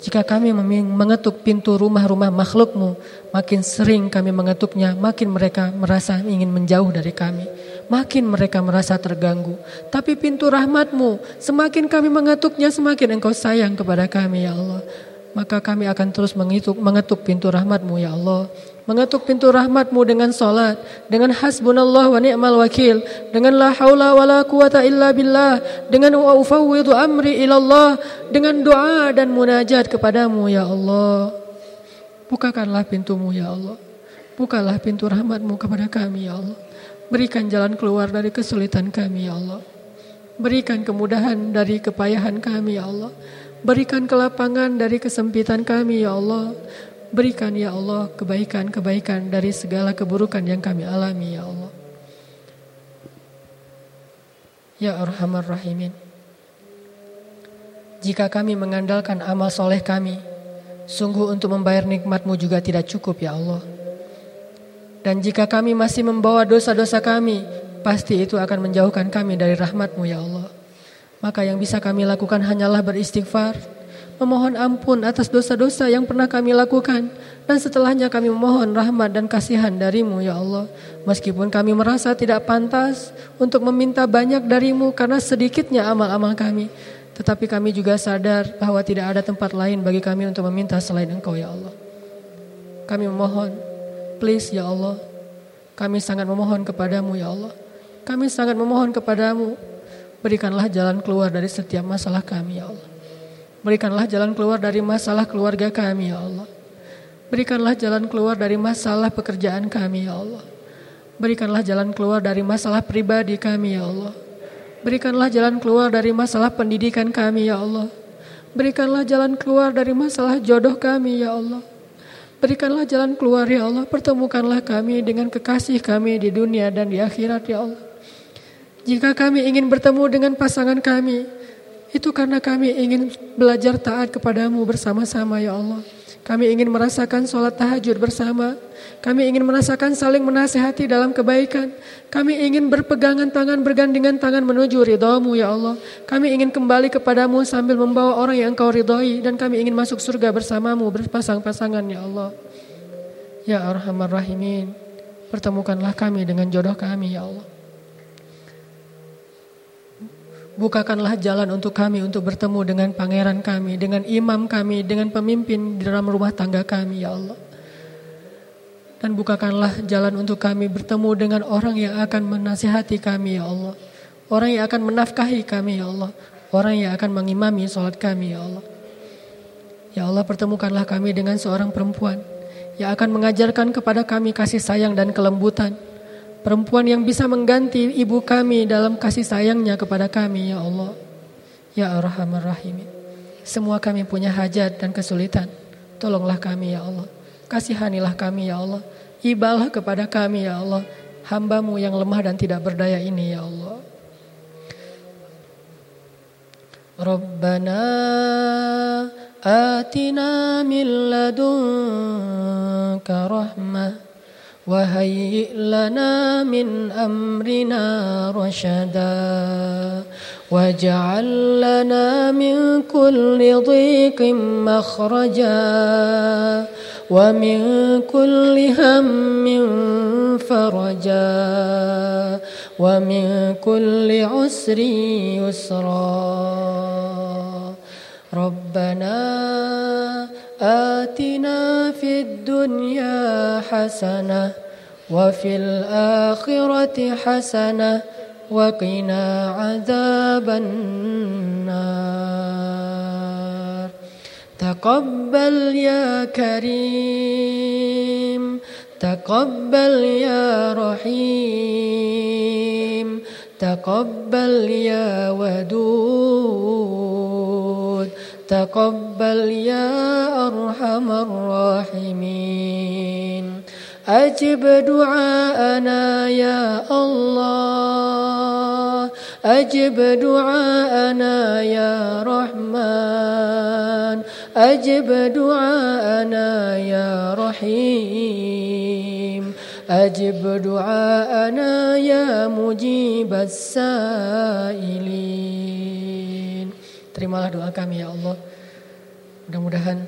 Jika kami mengetuk pintu rumah-rumah makhlukmu, makin sering kami mengetuknya, makin mereka merasa ingin menjauh dari kami. Makin mereka merasa terganggu. Tapi pintu rahmatmu, semakin kami mengetuknya, semakin engkau sayang kepada kami ya Allah. Maka kami akan terus mengetuk, mengetuk pintu rahmatmu ya Allah mengetuk pintu rahmatmu dengan solat, dengan hasbunallah wa ni'mal wakil, dengan la haula wa la quwata illa billah, dengan wa ufawwidu amri ilallah, dengan doa dan munajat kepadamu ya Allah. Bukakanlah pintumu ya Allah. Bukalah pintu rahmatmu kepada kami ya Allah. Berikan jalan keluar dari kesulitan kami ya Allah. Berikan kemudahan dari kepayahan kami ya Allah. Berikan kelapangan dari kesempitan kami ya Allah. Berikan ya Allah kebaikan-kebaikan dari segala keburukan yang kami alami ya Allah. Ya Arhamar Rahimin. Jika kami mengandalkan amal soleh kami, sungguh untuk membayar nikmatmu juga tidak cukup ya Allah. Dan jika kami masih membawa dosa-dosa kami, pasti itu akan menjauhkan kami dari rahmatmu ya Allah. Maka yang bisa kami lakukan hanyalah beristighfar, memohon ampun atas dosa-dosa yang pernah kami lakukan dan setelahnya kami memohon rahmat dan kasihan darimu ya Allah meskipun kami merasa tidak pantas untuk meminta banyak darimu karena sedikitnya amal-amal kami tetapi kami juga sadar bahwa tidak ada tempat lain bagi kami untuk meminta selain engkau ya Allah kami memohon please ya Allah kami sangat memohon kepadamu ya Allah kami sangat memohon kepadamu berikanlah jalan keluar dari setiap masalah kami ya Allah Berikanlah jalan keluar dari masalah keluarga kami ya Allah. Berikanlah jalan keluar dari masalah pekerjaan kami ya Allah. Berikanlah jalan keluar dari masalah pribadi kami ya Allah. Berikanlah jalan keluar dari masalah pendidikan kami ya Allah. Berikanlah jalan keluar dari masalah jodoh kami ya Allah. Berikanlah jalan keluar ya Allah. Pertemukanlah kami dengan kekasih kami di dunia dan di akhirat ya Allah. Jika kami ingin bertemu dengan pasangan kami, itu karena kami ingin belajar taat kepadamu bersama-sama ya Allah. Kami ingin merasakan sholat tahajud bersama. Kami ingin merasakan saling menasehati dalam kebaikan. Kami ingin berpegangan tangan, bergandengan tangan menuju ridhamu ya Allah. Kami ingin kembali kepadamu sambil membawa orang yang engkau ridhoi. Dan kami ingin masuk surga bersamamu berpasang-pasangan ya Allah. Ya Arhamar Rahimin. Pertemukanlah kami dengan jodoh kami ya Allah. Bukakanlah jalan untuk kami untuk bertemu dengan pangeran kami, dengan imam kami, dengan pemimpin di dalam rumah tangga kami, ya Allah. Dan bukakanlah jalan untuk kami bertemu dengan orang yang akan menasihati kami, ya Allah. Orang yang akan menafkahi kami, ya Allah. Orang yang akan mengimami sholat kami, ya Allah. Ya Allah, pertemukanlah kami dengan seorang perempuan yang akan mengajarkan kepada kami kasih sayang dan kelembutan Perempuan yang bisa mengganti ibu kami dalam kasih sayangnya kepada kami ya Allah. Ya Arhamar Rahim. Semua kami punya hajat dan kesulitan. Tolonglah kami ya Allah. Kasihanilah kami ya Allah. Ibalah kepada kami ya Allah. Hambamu yang lemah dan tidak berdaya ini ya Allah. Rabbana atina min ladunka rahmah وهيئ لنا من أمرنا رشدا واجعل لنا من كل ضيق مخرجا ومن كل هم فرجا ومن كل عسر يسرا ربنا آتنا في الدنيا حسنة وفي الآخرة حسنة وقنا عذاب النار. تقبل يا كريم تقبل يا رحيم تقبل يا ودود. تقبل يا أرحم الراحمين. أجب دعاءنا يا الله. أجب دعاءنا يا رحمن. أجب دعاءنا يا رحيم. أجب دعاءنا يا مجيب السائلين. Terimalah doa kami ya Allah. Mudah-mudahan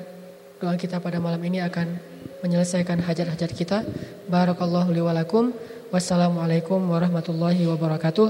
doa kita pada malam ini akan menyelesaikan hajat-hajat kita. Barakallahu li walakum. Wassalamualaikum warahmatullahi wabarakatuh.